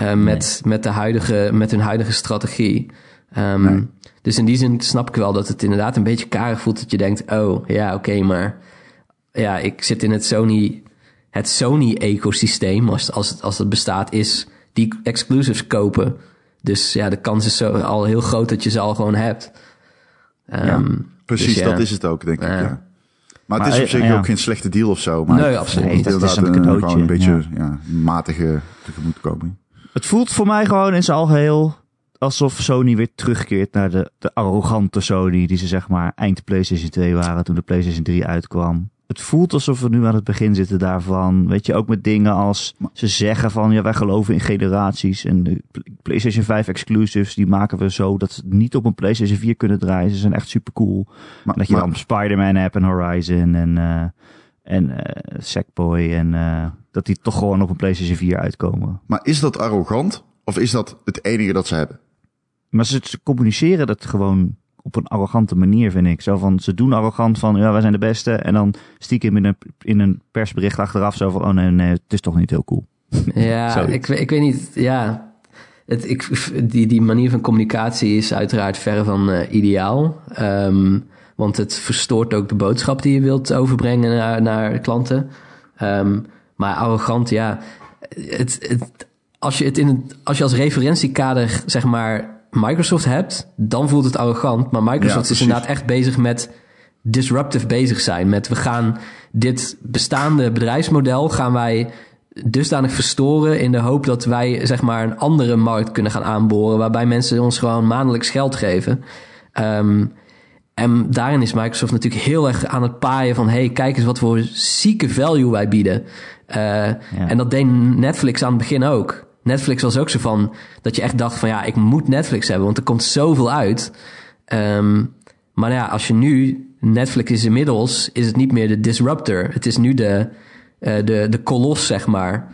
uh, met, met, de huidige, met hun huidige strategie. Um, nee. Dus in die zin snap ik wel dat het inderdaad een beetje karig voelt dat je denkt, oh ja, oké, okay, maar ja, ik zit in het Sony, het Sony-ecosysteem, als, als, het, als het bestaat, is die exclusives kopen. Dus ja, de kans is zo, al heel groot dat je ze al gewoon hebt. Um, ja, precies, dus ja. dat is het ook, denk ik. Ja. Maar, het is op zich ja. ook geen slechte deal of zo. Maar nee, absoluut niet. Het is een cadeautje. Een, een beetje ja. matige tegemoetkoming. Het voelt voor mij gewoon in zijn algeheel alsof Sony weer terugkeert naar de, de arrogante Sony die ze zeg maar eind PlayStation 2 waren toen de PlayStation 3 uitkwam het voelt alsof we nu aan het begin zitten daarvan. Weet je, ook met dingen als ze zeggen van ja, wij geloven in generaties. En de PlayStation 5 exclusives, die maken we zo dat ze niet op een PlayStation 4 kunnen draaien. Ze zijn echt super cool. Maar, dat je maar, dan Spider-Man hebt en Horizon en, uh, en uh, Sackboy. En uh, dat die toch gewoon op een PlayStation 4 uitkomen. Maar is dat arrogant? Of is dat het enige dat ze hebben? Maar ze, ze communiceren dat gewoon op een arrogante manier, vind ik. Zo van, ze doen arrogant van, ja, wij zijn de beste. En dan stiekem in een, in een persbericht achteraf zo van, oh nee, nee, het is toch niet heel cool. Ja, ik, ik weet niet, ja. Het, ik, die, die manier van communicatie is uiteraard verre van uh, ideaal. Um, want het verstoort ook de boodschap die je wilt overbrengen naar, naar klanten. Um, maar arrogant, ja. Het, het, als, je het in het, als je als referentiekader, zeg maar, Microsoft hebt, dan voelt het arrogant. Maar Microsoft is inderdaad echt bezig met disruptive bezig zijn. Met we gaan dit bestaande bedrijfsmodel gaan wij dusdanig verstoren in de hoop dat wij zeg maar een andere markt kunnen gaan aanboren waarbij mensen ons gewoon maandelijks geld geven. Um, en daarin is Microsoft natuurlijk heel erg aan het paaien van hey, kijk eens wat voor zieke value wij bieden. Uh, ja. En dat deed Netflix aan het begin ook. Netflix was ook zo van dat je echt dacht van ja, ik moet Netflix hebben, want er komt zoveel uit. Um, maar ja, als je nu Netflix is inmiddels, is het niet meer de disruptor. Het is nu de, uh, de, de kolos, zeg maar.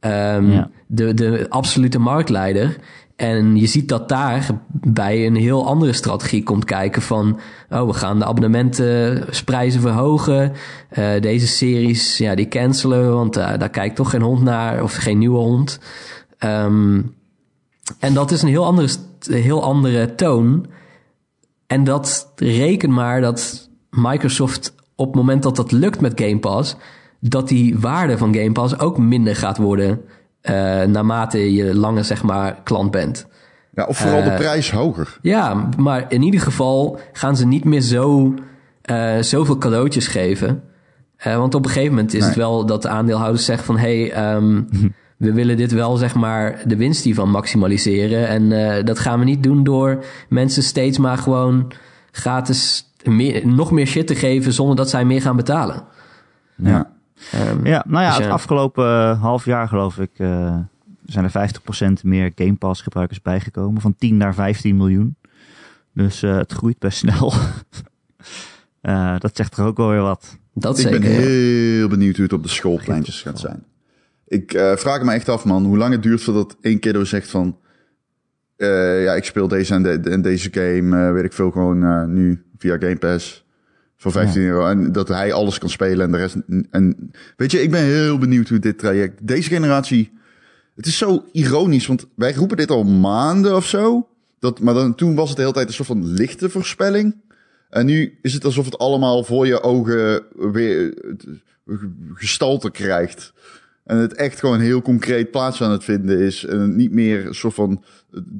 Um, ja. de, de absolute marktleider. En je ziet dat daar bij een heel andere strategie komt kijken van... oh, we gaan de abonnementenprijzen verhogen. Uh, deze series, ja, die cancelen, want uh, daar kijkt toch geen hond naar... of geen nieuwe hond. Um, en dat is een heel andere, heel andere toon. En dat reken maar dat Microsoft op het moment dat dat lukt met Game Pass, dat die waarde van Game Pass ook minder gaat worden uh, naarmate je langer zeg maar klant bent. Ja, of vooral uh, de prijs hoger. Ja, maar in ieder geval gaan ze niet meer zo uh, zoveel cadeautjes geven. want op een gegeven moment is nee. het wel dat de aandeelhouders zeggen van hey, um, we willen dit wel, zeg maar, de winst hiervan maximaliseren. En uh, dat gaan we niet doen door mensen steeds maar gewoon gratis meer, nog meer shit te geven zonder dat zij meer gaan betalen. Ja, um, ja nou ja, dus het afgelopen uh, half jaar geloof ik uh, zijn er 50% meer Game Pass gebruikers bijgekomen. Van 10 naar 15 miljoen. Dus het groeit best snel. dat zegt er ook wel weer wat. Dat ik zeker, ben heel benieuwd hoe het op de schoolpleintjes gaat zijn. Ik uh, vraag me echt af, man, hoe lang het duurt voordat één kiddo zegt van... eh, ja, ik speel deze en, de, en deze game, eh, weet ik veel, gewoon eh, nu via Game Pass voor 15 euro. En dat hij alles kan spelen en de rest. En weet je, ik ben heel benieuwd hoe dit traject, deze generatie, het is zo ironisch, want wij roepen dit al maanden of zo. Dat, maar dan, toen was het de hele tijd een soort van lichte voorspelling. En nu is het alsof het allemaal voor je ogen weer eh, gestalte krijgt. En het echt gewoon heel concreet plaats aan het vinden is. En niet meer een soort van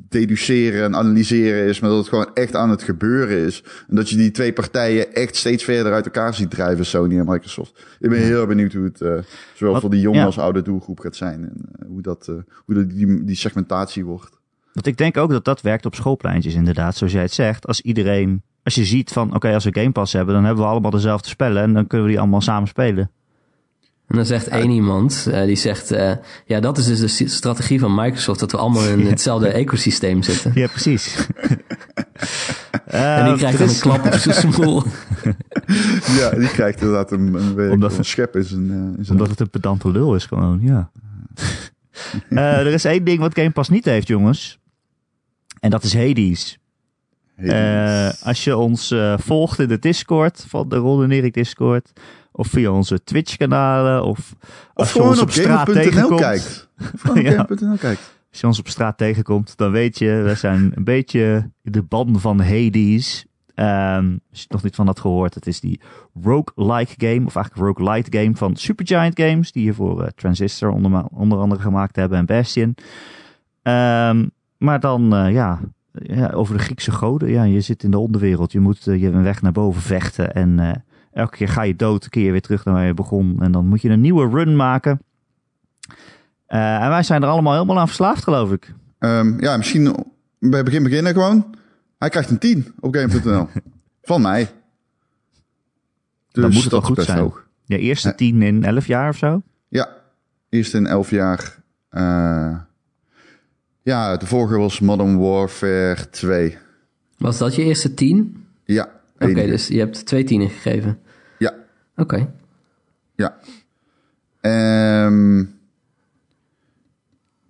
deduceren en analyseren is. Maar dat het gewoon echt aan het gebeuren is. En dat je die twee partijen echt steeds verder uit elkaar ziet drijven, Sony en Microsoft. Ik ben heel benieuwd hoe het uh, zowel Wat- voor die jonge ja. als oude doelgroep gaat zijn. En uh, hoe dat, uh, hoe dat die, die segmentatie wordt. Want ik denk ook dat dat werkt op schoolpleintjes inderdaad, zoals jij het zegt. Als iedereen, als je ziet van, oké, als we Game Pass hebben, dan hebben we allemaal dezelfde spellen en dan kunnen we die allemaal samen spelen. En dan zegt één iemand, uh, die zegt, uh, ja, dat is dus de strategie van Microsoft, dat we allemaal in hetzelfde ecosysteem zitten. Ja, precies. en die Eh, krijgt dan is- een klap op zijn smoel. ja, die krijgt inderdaad een, een, Omdat- een schep in zijn, uh, in zijn Omdat het een pedante lul is gewoon, ja. Eh, er is één ding wat Game Pass niet heeft, jongens. En dat is Hades. Eh, als je ons eh, volgt in de Discord van de Ron en Erik Discord. Of via onze Twitch kanalen. Of als Of je ons gewoon op op straat tegenkomt. kijkt. Of Ja. kijkt. Als je ons op straat tegenkomt, dan weet je, we zijn een beetje de ban van Hades. Ehm, als je het nog niet van had gehoord, het is die roguelike game, of eigenlijk roguelite game van Supergiant Games, die hiervoor eh, Transistor onder, onder andere gemaakt hebben en Bastion. Ehm, maar dan, eh, ja, ja, over de Griekse goden. Ja, je zit in de onderwereld, je moet eh, je een weg naar boven vechten en elke keer ga je dood, keer je weer terug naar waar je begon. En dan moet je een nieuwe run maken. Eh, en wij zijn er allemaal helemaal aan verslaafd, geloof ik. Um, ja, misschien bij begin beginnen gewoon. Hij krijgt een 10 op game.nl. Van mij. Dus Dan moet het wel dat goed zijn. hoog. Ja, eerste Ja. tien in elf jaar of zo. Ja, eerst in 11 jaar. Uh, ja, de vorige was Modern Warfare 2. Was dat je eerste tien? Ja. Oké, dus je hebt twee tienen gegeven. Oké. ja. Um,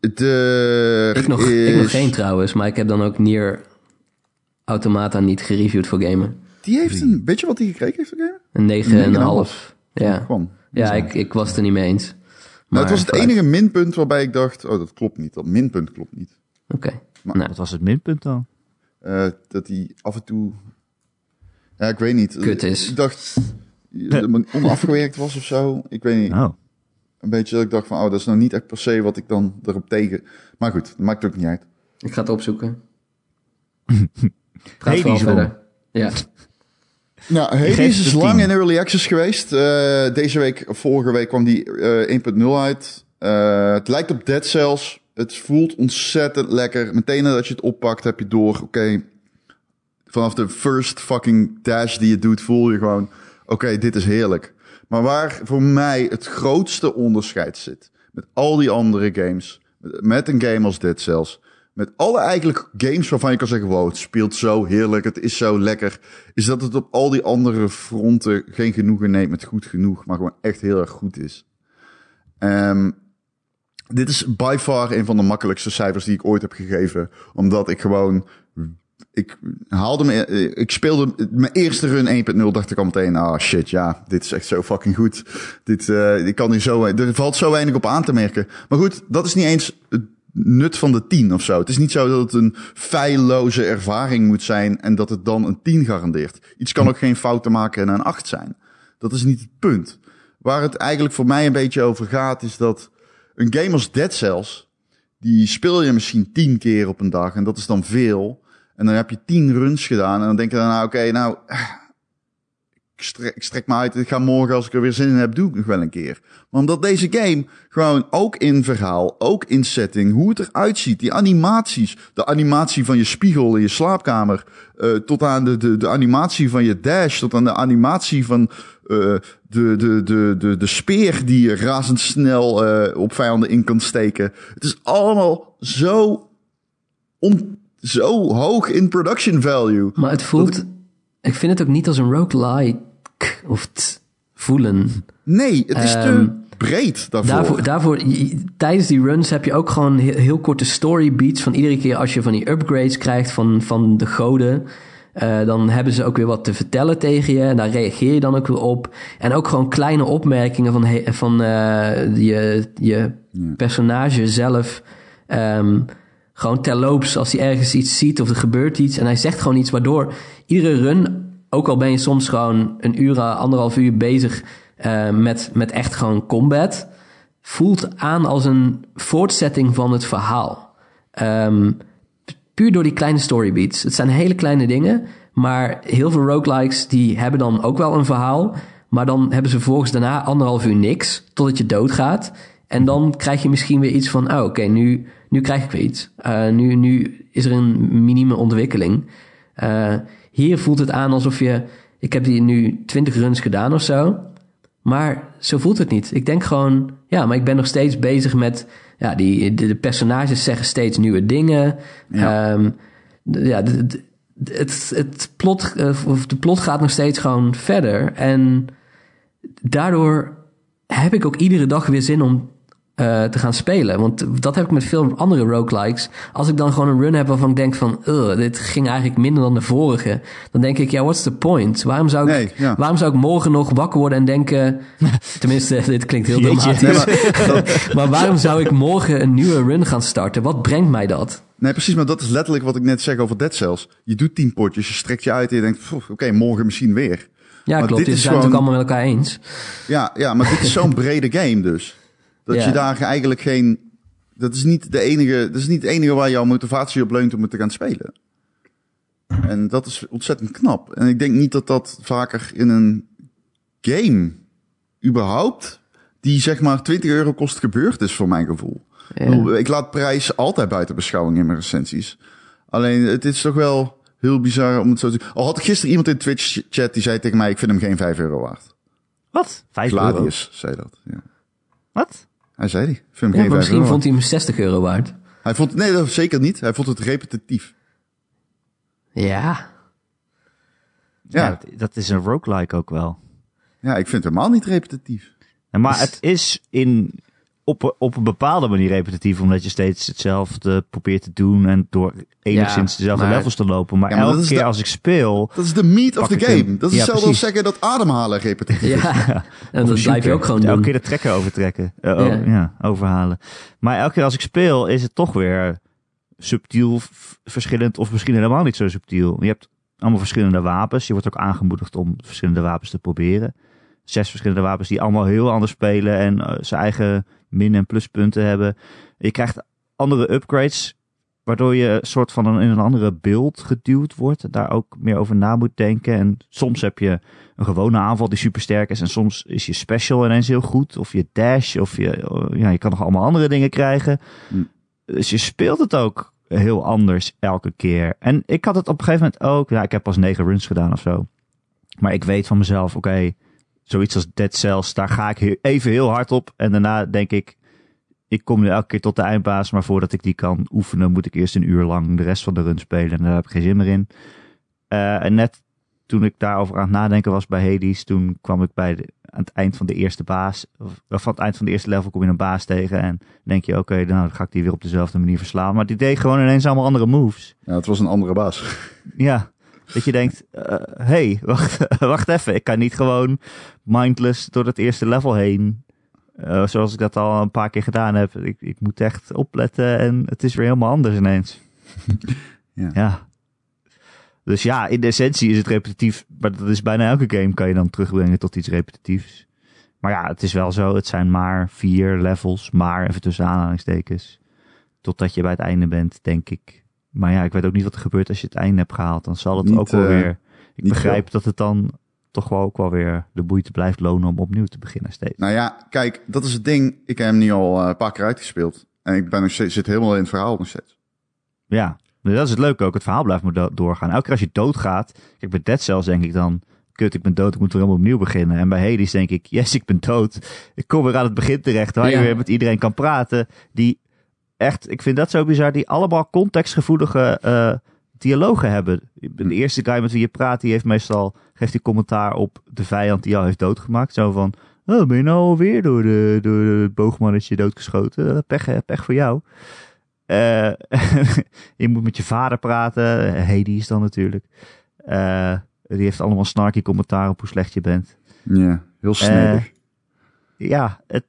de Ik, nog, is... ik nog geen trouwens, maar ik heb dan ook Nier Automata niet gereviewd voor gamen. Die heeft een... Weet je wat hij gekregen heeft voor gamen? Een negen en een half. Ja, Gewoon. ja ik, ik was het er niet mee eens. Nou, Maar het was het vooruit. enige minpunt waarbij ik dacht... Oh, dat klopt niet. Dat minpunt klopt niet. Oké. Maar- Nou, Wat was het minpunt dan? Uh, dat hij af en toe... Ja, ik weet niet. Kut is. Ik dacht... onafgewerkt was of zo. Ik weet niet. Oh, Een beetje dat ik dacht van... Oh, dat is nou niet echt per se wat ik dan erop tegen... Maar goed, dat maakt ook niet uit. ik ga het opzoeken. Ga Hades, verder. Ja. Nou, Hades het is lang 10. in early access geweest. Uh, deze week, vorige week kwam die uh, 1.0 uit. Uh, het lijkt op Dead Cells. Het voelt ontzettend lekker. Meteen nadat je het oppakt, heb je door. Oké, okay, vanaf de first fucking dash die je doet, voel je gewoon... Oké, dit is heerlijk. Maar waar voor mij het grootste onderscheid zit... met al die andere games... met een game als Dead Cells... met alle eigenlijk games waarvan je kan zeggen... wow, het speelt zo heerlijk, het is zo lekker... is dat het op al die andere fronten geen genoegen neemt met goed genoeg... maar gewoon echt heel erg goed is. Um, dit is by far een van de makkelijkste cijfers die ik ooit heb gegeven. Omdat ik gewoon... Ik haalde me... Ik speelde mijn eerste run 1.0 dacht ik al meteen... Ah shit, ja, dit is echt zo fucking goed. Dit, uh, ik kan hier zo... Er valt zo weinig op aan te merken. Maar goed, dat is niet eens het nut van de 10 of zo. Het is niet zo dat het een feilloze ervaring moet zijn... en dat het dan een 10 garandeert. Iets kan ook geen fouten maken en een 8 zijn. Dat is niet het punt. Waar het eigenlijk voor mij een beetje over gaat... is dat een game als Dead Cells... die speel je misschien 10 keer op een dag... en dat is dan veel... En dan heb je tien runs gedaan. En dan denk je nou oké, nou... Ik strek, ik strek me uit. Ik ga morgen, als ik er weer zin in heb, doe ik nog wel een keer. Maar omdat deze game gewoon ook in verhaal, ook in setting, hoe het eruit ziet, die animaties, de animatie van je spiegel in je slaapkamer, uh, tot aan de, de, de animatie van je dash, tot aan de animatie van uh, de, de, de, de, de speer die je razendsnel uh, op vijanden in kan steken. Het is allemaal zo on zo hoog in production value. Maar het voelt... Ik... ik vind het ook niet als een roguelike. Of t, voelen. Nee, het is te Ehm, breed daarvoor. Daarvoor, daarvoor, je- tijdens die runs heb je ook gewoon heel, heel korte story beats van iedere keer als je van die upgrades krijgt van, van de goden. eh, dan hebben ze ook weer wat te vertellen tegen je. En daar reageer je dan ook weer op. En ook gewoon kleine opmerkingen van, van eh, je, je personage zelf. Ehm, gewoon terloops als hij ergens iets ziet of er gebeurt iets. En hij zegt gewoon iets waardoor iedere run, ook al ben je soms gewoon een uur, anderhalf uur bezig eh, met, met echt gewoon combat, voelt aan als een voortzetting van het verhaal. Ehm, puur door die kleine storybeats. Het zijn hele kleine dingen, maar heel veel roguelikes die hebben dan ook wel een verhaal. Maar dan hebben ze vervolgens daarna anderhalf uur niks, totdat je doodgaat. En dan krijg je misschien weer iets van, oh oké, nu, nu krijg ik weer iets. Eh, nu, nu is er een minieme ontwikkeling. Eh, hier voelt het aan alsof je, ik heb die nu 20 runs gedaan of zo. Maar zo voelt het niet. Ik denk gewoon, ja, maar ik ben nog steeds bezig met, ja, die, de, de personages zeggen steeds nieuwe dingen. Ja. Ehm, ja, d- d- het, het plot, eh, of de plot gaat nog steeds gewoon verder. En daardoor heb ik ook iedere dag weer zin om eh, te gaan spelen. Want dat heb ik met veel andere roguelikes. Als ik dan gewoon een run heb waarvan ik denk van... "Ugh, dit ging eigenlijk minder dan de vorige. Dan denk ik, ja, what's the point? Waarom zou ik, Nee, ja. waarom zou ik morgen nog wakker worden en denken... Tenminste, dit klinkt heel dramatisch. Nee, maar, waarom zou ik morgen een nieuwe run gaan starten? Wat brengt mij dat? nee, precies, maar dat is letterlijk wat ik net zeg over Dead Cells. Je doet tien potjes, je strekt je uit en je denkt, "Pff, oké, morgen misschien weer. Ja, Maar klopt. dit Die is zijn het ook allemaal met elkaar eens. Ja, ja maar dit is zo'n brede game dus. Dat Ja. je daar eigenlijk geen... Dat is, niet de enige, dat is niet het enige waar jouw motivatie op leunt om het te gaan spelen. En dat is ontzettend knap. En ik denk niet dat dat vaker in een game überhaupt... die zeg maar 20 euro kost gebeurd is voor mijn gevoel. Ik laat prijs altijd buiten beschouwing in mijn recensies. Alleen het is toch wel heel bizar om het zo te Al had ik gisteren iemand in Twitch-chat die zei tegen mij... ik vind hem geen 5 euro waard. Wat? Vijf euro? Gladius zei dat, ja. Wat? Hij zei die. Ik vind hem Ja, geen maar 5 misschien vond hij hem 60 euro waard. Hij vond, nee, dat zeker niet. Hij vond het repetitief. Ja. Ja, Ja, dat, is een roguelike ook wel. ja ik vind het helemaal niet repetitief. Maar het is in, op, op een bepaalde manier repetitief, omdat je steeds hetzelfde probeert te doen en door enigszins Ja, dezelfde maar- levels te lopen. Maar, Ja, maar dat elke keer de- als ik speel, Dat is de meat of the game. Dat is Ja, hetzelfde als zeggen dat ademhalen repetitief is. Ja. En dat blijf je ook gewoon Elke doen. keer de trekker overtrekken. Eh, oh, Ja. overhalen. Maar elke keer als ik speel, is het toch weer subtiel verschillend. Of misschien helemaal niet zo subtiel. Je hebt allemaal verschillende wapens. Je wordt ook aangemoedigd om verschillende wapens te proberen. Zes verschillende wapens die allemaal heel anders spelen. En eh, zijn eigen min- en pluspunten hebben. Je krijgt andere upgrades. Waardoor je soort van een, in een andere beeld geduwd wordt. Daar ook meer over na moet denken. En soms heb je een gewone aanval die super sterk is. En soms is je special ineens heel goed. Of je dash. Of je, eh, ja, je kan nog allemaal andere dingen krijgen. Hm. Dus je speelt het ook heel anders elke keer. En ik had het op een gegeven moment ook. Ja, ik heb pas negen runs gedaan of zo. Maar ik weet van mezelf, oké, zoiets als Dead Cells, daar ga ik even heel hard op. En daarna denk ik, ik kom nu elke keer tot de eindbaas. Maar voordat ik die kan oefenen, moet ik eerst een uur lang de rest van de run spelen. En daar heb ik geen zin meer in. Eh, en net toen ik daarover aan het nadenken was bij Hades, toen kwam ik bij de, aan het eind van de eerste baas, of of aan het eind van de eerste level kom je een baas tegen en denk je, oké, nou dan ga ik die weer op dezelfde manier verslaan. Maar die deed gewoon ineens allemaal andere moves. Ja, het was een andere baas. Ja, dat je denkt, eh hey, wacht, wacht even, ik kan niet gewoon mindless door het eerste level heen. Eh, zoals ik dat al een paar keer gedaan heb. Ik, ik moet echt opletten en het is weer helemaal anders ineens. Ja. ja. Dus ja, in de essentie is het repetitief, maar dat is bijna elke game kan je dan terugbrengen tot iets repetitiefs. Maar ja, het is wel zo, het zijn maar vier levels, maar even tussen aanhalingstekens. Totdat je bij het einde bent, denk ik. Maar ja, ik weet ook niet wat er gebeurt als je het einde hebt gehaald. Dan zal het Niet, ook wel eh, weer. Ik begrijp dat het dan toch wel ook wel weer de moeite blijft lonen om opnieuw te beginnen steeds. Nou ja, kijk, dat is het ding. Ik heb hem nu al eh, een paar keer uitgespeeld. En ik ben nog steeds, zit helemaal in het verhaal nog steeds. Ja, dat is het leuke ook. Het verhaal blijft maar do- doorgaan. Elke keer als je doodgaat. Kijk, bij Dead Cells denk ik dan... Kut, ik ben dood, ik moet weer helemaal opnieuw beginnen. En bij Hades denk ik... Yes, ik ben dood. Ik kom weer aan het begin terecht. Waar Ja. je weer met iedereen kan praten. Die echt... Ik vind dat zo bizar. Die allemaal contextgevoelige eh, dialogen hebben. De eerste guy met wie je praat, die heeft meestal geeft die commentaar op de vijand die jou heeft doodgemaakt. Zo van, oh, ben je nou alweer door, de, door het boogmannetje doodgeschoten? Eh, pech, pech voor jou. Uh, je moet met je vader praten. Hades dan natuurlijk. Uh, die heeft allemaal snarky commentaar op hoe slecht je bent. Ja, heel snedig. Uh, ja, het,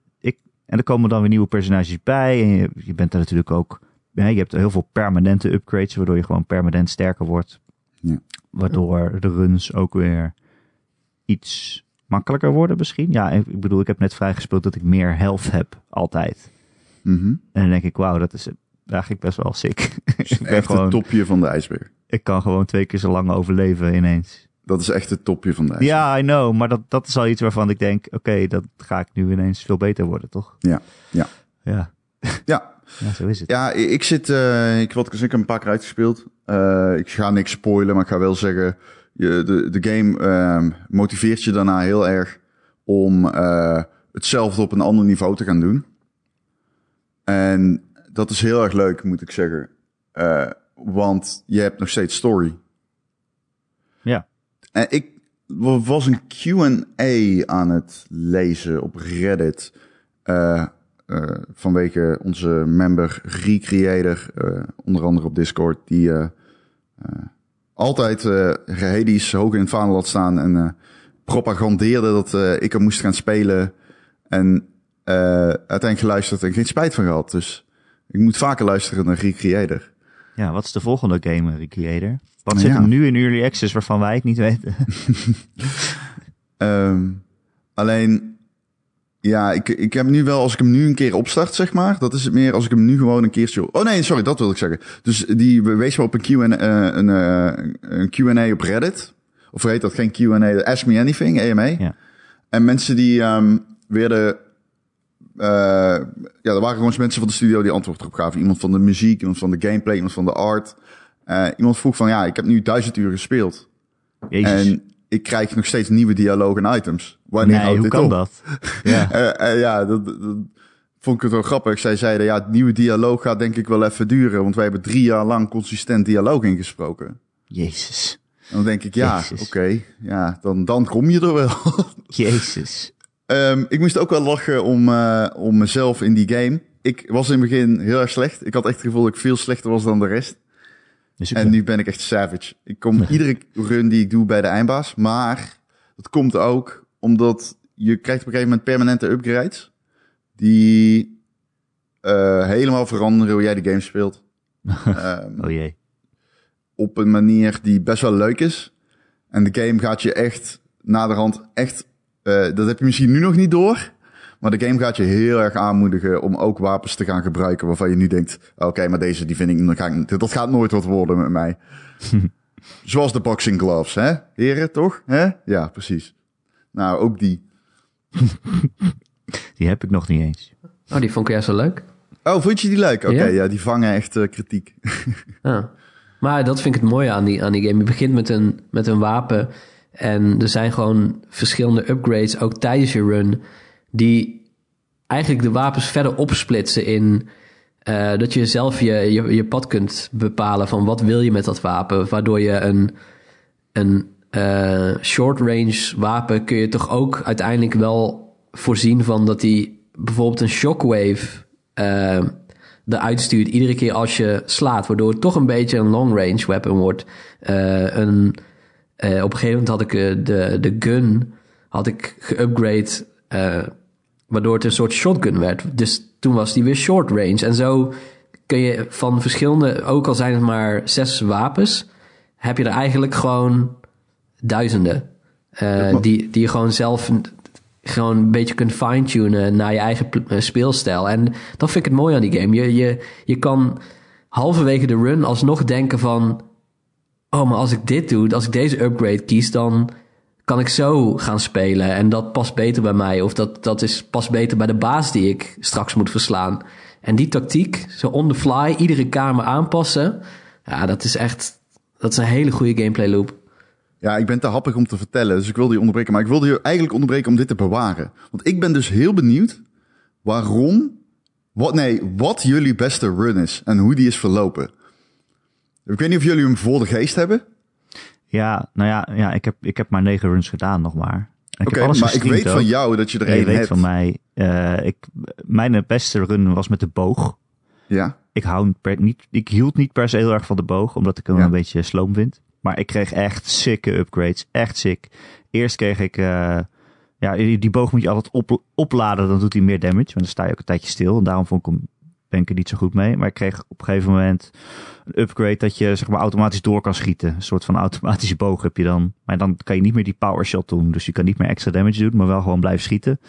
en er komen dan weer nieuwe personages bij. En je, je bent er natuurlijk ook... Ja, je hebt heel veel permanente upgrades, waardoor je gewoon permanent sterker wordt. Ja. Waardoor de runs ook weer iets makkelijker worden misschien. Ja, ik bedoel, ik heb net vrijgespeeld dat ik meer health heb, altijd. Mm -hmm. En dan denk ik, wauw, dat is eigenlijk best wel sick. ik ben echt gewoon, het topje van de ijsberg. Ik kan gewoon twee keer zo lang overleven ineens. Dat is echt het topje van de ijsberg. Ja, I know, maar dat, dat is al iets waarvan ik denk, oké, okay, dat ga ik nu ineens veel beter worden, toch? Ja, ja. Ja. Ja. ja, zo is het. Ja, ik zit, uh, ik, wat, ik heb een paar keer uitgespeeld. Uh, ik ga niks spoilen, maar ik ga wel zeggen, je, de, de game uh, motiveert je daarna heel erg om uh, hetzelfde op een ander niveau te gaan doen. En dat is heel erg leuk, moet ik zeggen. Want je hebt nog steeds story. En ik was een Q&A aan het lezen op Reddit. Uh, uh, vanwege onze member Recreator, onder andere op Discord, die altijd uh, Hades hoog in het vaandel had staan en propagandeerde dat ik er moest gaan spelen. En uiteindelijk geluisterd en geen spijt van gehad. Dus ik moet vaker luisteren naar Recreator. Ja, wat is de volgende game, Recreator? Wat zit ja. er nu in Early Access waarvan wij het niet weten? um, alleen, ja, ik, ik heb nu wel, als ik hem nu een keer opstart, zeg maar, dat is het meer als ik hem nu gewoon een keertje... Oh nee, sorry, dat wil ik zeggen. Dus die wees wel op een Q&A, uh, een, uh, een Q&A op Reddit. Of heet dat geen Q&A, Ask Me Anything, AMA. Ja. En mensen die um, werden... Uh, ja, er waren gewoon mensen van de studio die antwoord erop gaven. Iemand van de muziek, iemand van de gameplay, iemand van de art. Uh, iemand vroeg van, ja, ik heb nu duizend uur gespeeld. Jezus. En ik krijg nog steeds nieuwe dialogen en items. Wanneer nee, houdt dit kan op? dat? Ja. Uh, ja, dat, dat, vond ik het wel grappig. Zij zeiden, ja, het nieuwe dialoog gaat denk ik wel even duren. Want wij hebben drie jaar lang consistent dialoog ingesproken. Jezus. En dan denk ik, ja, oké. Okay, ja, dan, dan kom je er wel. Jezus. Um, ik moest ook wel lachen om, uh, om mezelf in die game. Ik was in het begin heel erg slecht. Ik had echt het gevoel dat ik veel slechter was dan de rest. En nu ben ik echt savage. Ik kom iedere run die ik doe bij de eindbaas. Maar dat komt ook omdat je krijgt op een gegeven moment permanente upgrades. Die uh, helemaal veranderen hoe jij de game speelt. um, oh jee. Op een manier die best wel leuk is. En de game gaat je echt naderhand echt... Uh, dat heb je misschien nu nog niet door. Maar de game gaat je heel erg aanmoedigen om ook wapens te gaan gebruiken waarvan je nu denkt, oké, okay, maar deze die vind ik, dan ga ik, dat gaat nooit wat worden met mij. Zoals de boxing gloves, hè? Heren, toch? Hè? Ja, precies. Nou, ook die. die heb ik nog niet eens. Oh, die vond ik juist zo leuk. Oh, vond je die leuk? Oké, okay, ja? ja? die vangen echt uh, kritiek. ah. Maar dat vind ik het mooie aan die, aan die game. Je begint met een, met een wapen en er zijn gewoon verschillende upgrades, ook tijdens je run die eigenlijk de wapens verder opsplitsen in uh, dat je zelf je, je, pad kunt bepalen van wat wil je met dat wapen, waardoor je een, een uh, short range wapen kun je toch ook uiteindelijk wel voorzien van dat die bijvoorbeeld een shockwave uh, eruit stuurt iedere keer als je slaat, waardoor het toch een beetje een long range weapon wordt. Een, op een gegeven moment had ik de, de gun had ik geupgrade uh, waardoor het een soort shotgun werd. Dus toen was die weer short range. En zo kun je van verschillende, ook al zijn het maar zes wapens, heb je er eigenlijk gewoon duizenden. Uh, die, die je gewoon zelf gewoon een beetje kunt fine-tunen naar je eigen speelstijl. En dat vind ik het mooi aan die game. Je, je, je kan halverwege de run alsnog denken van... Oh, maar als ik dit doe, als ik deze upgrade kies, dan kan ik zo gaan spelen en dat past beter bij mij. Of dat, dat is, past beter bij de baas die ik straks moet verslaan. En die tactiek, zo on the fly, iedere kamer aanpassen. Ja, dat is echt, dat is een hele goede gameplay loop. Ja, ik ben te happig om te vertellen, dus ik wilde je onderbreken. Maar ik wilde je eigenlijk onderbreken om dit te bewaren. Want ik ben dus heel benieuwd waarom, wat, nee, wat jullie beste run is en hoe die is verlopen. Ik weet niet of jullie hem voor de geest hebben. Ja, nou ja, ja ik, heb, ik heb maar negen runs gedaan nog maar. Oké, maar ik weet van jou dat je er één hebt. Je weet van mij. Uh, ik, mijn beste run was met de boog. Ja. Ik, hou per, niet, ik hield niet per se heel erg van de boog, omdat ik hem een beetje sloom vind. Maar ik kreeg echt sikke upgrades. Echt sick. Eerst kreeg ik... Uh, ja, die boog moet je altijd op, opladen, dan doet hij meer damage. Want dan sta je ook een tijdje stil. En daarom vond ik hem, ben ik er niet zo goed mee. Maar ik kreeg op een gegeven moment een upgrade dat je zeg maar automatisch door kan schieten. Een soort van automatische boog heb je dan. Maar dan kan je niet meer die power shot doen. Dus je kan niet meer extra damage doen, maar wel gewoon blijven schieten.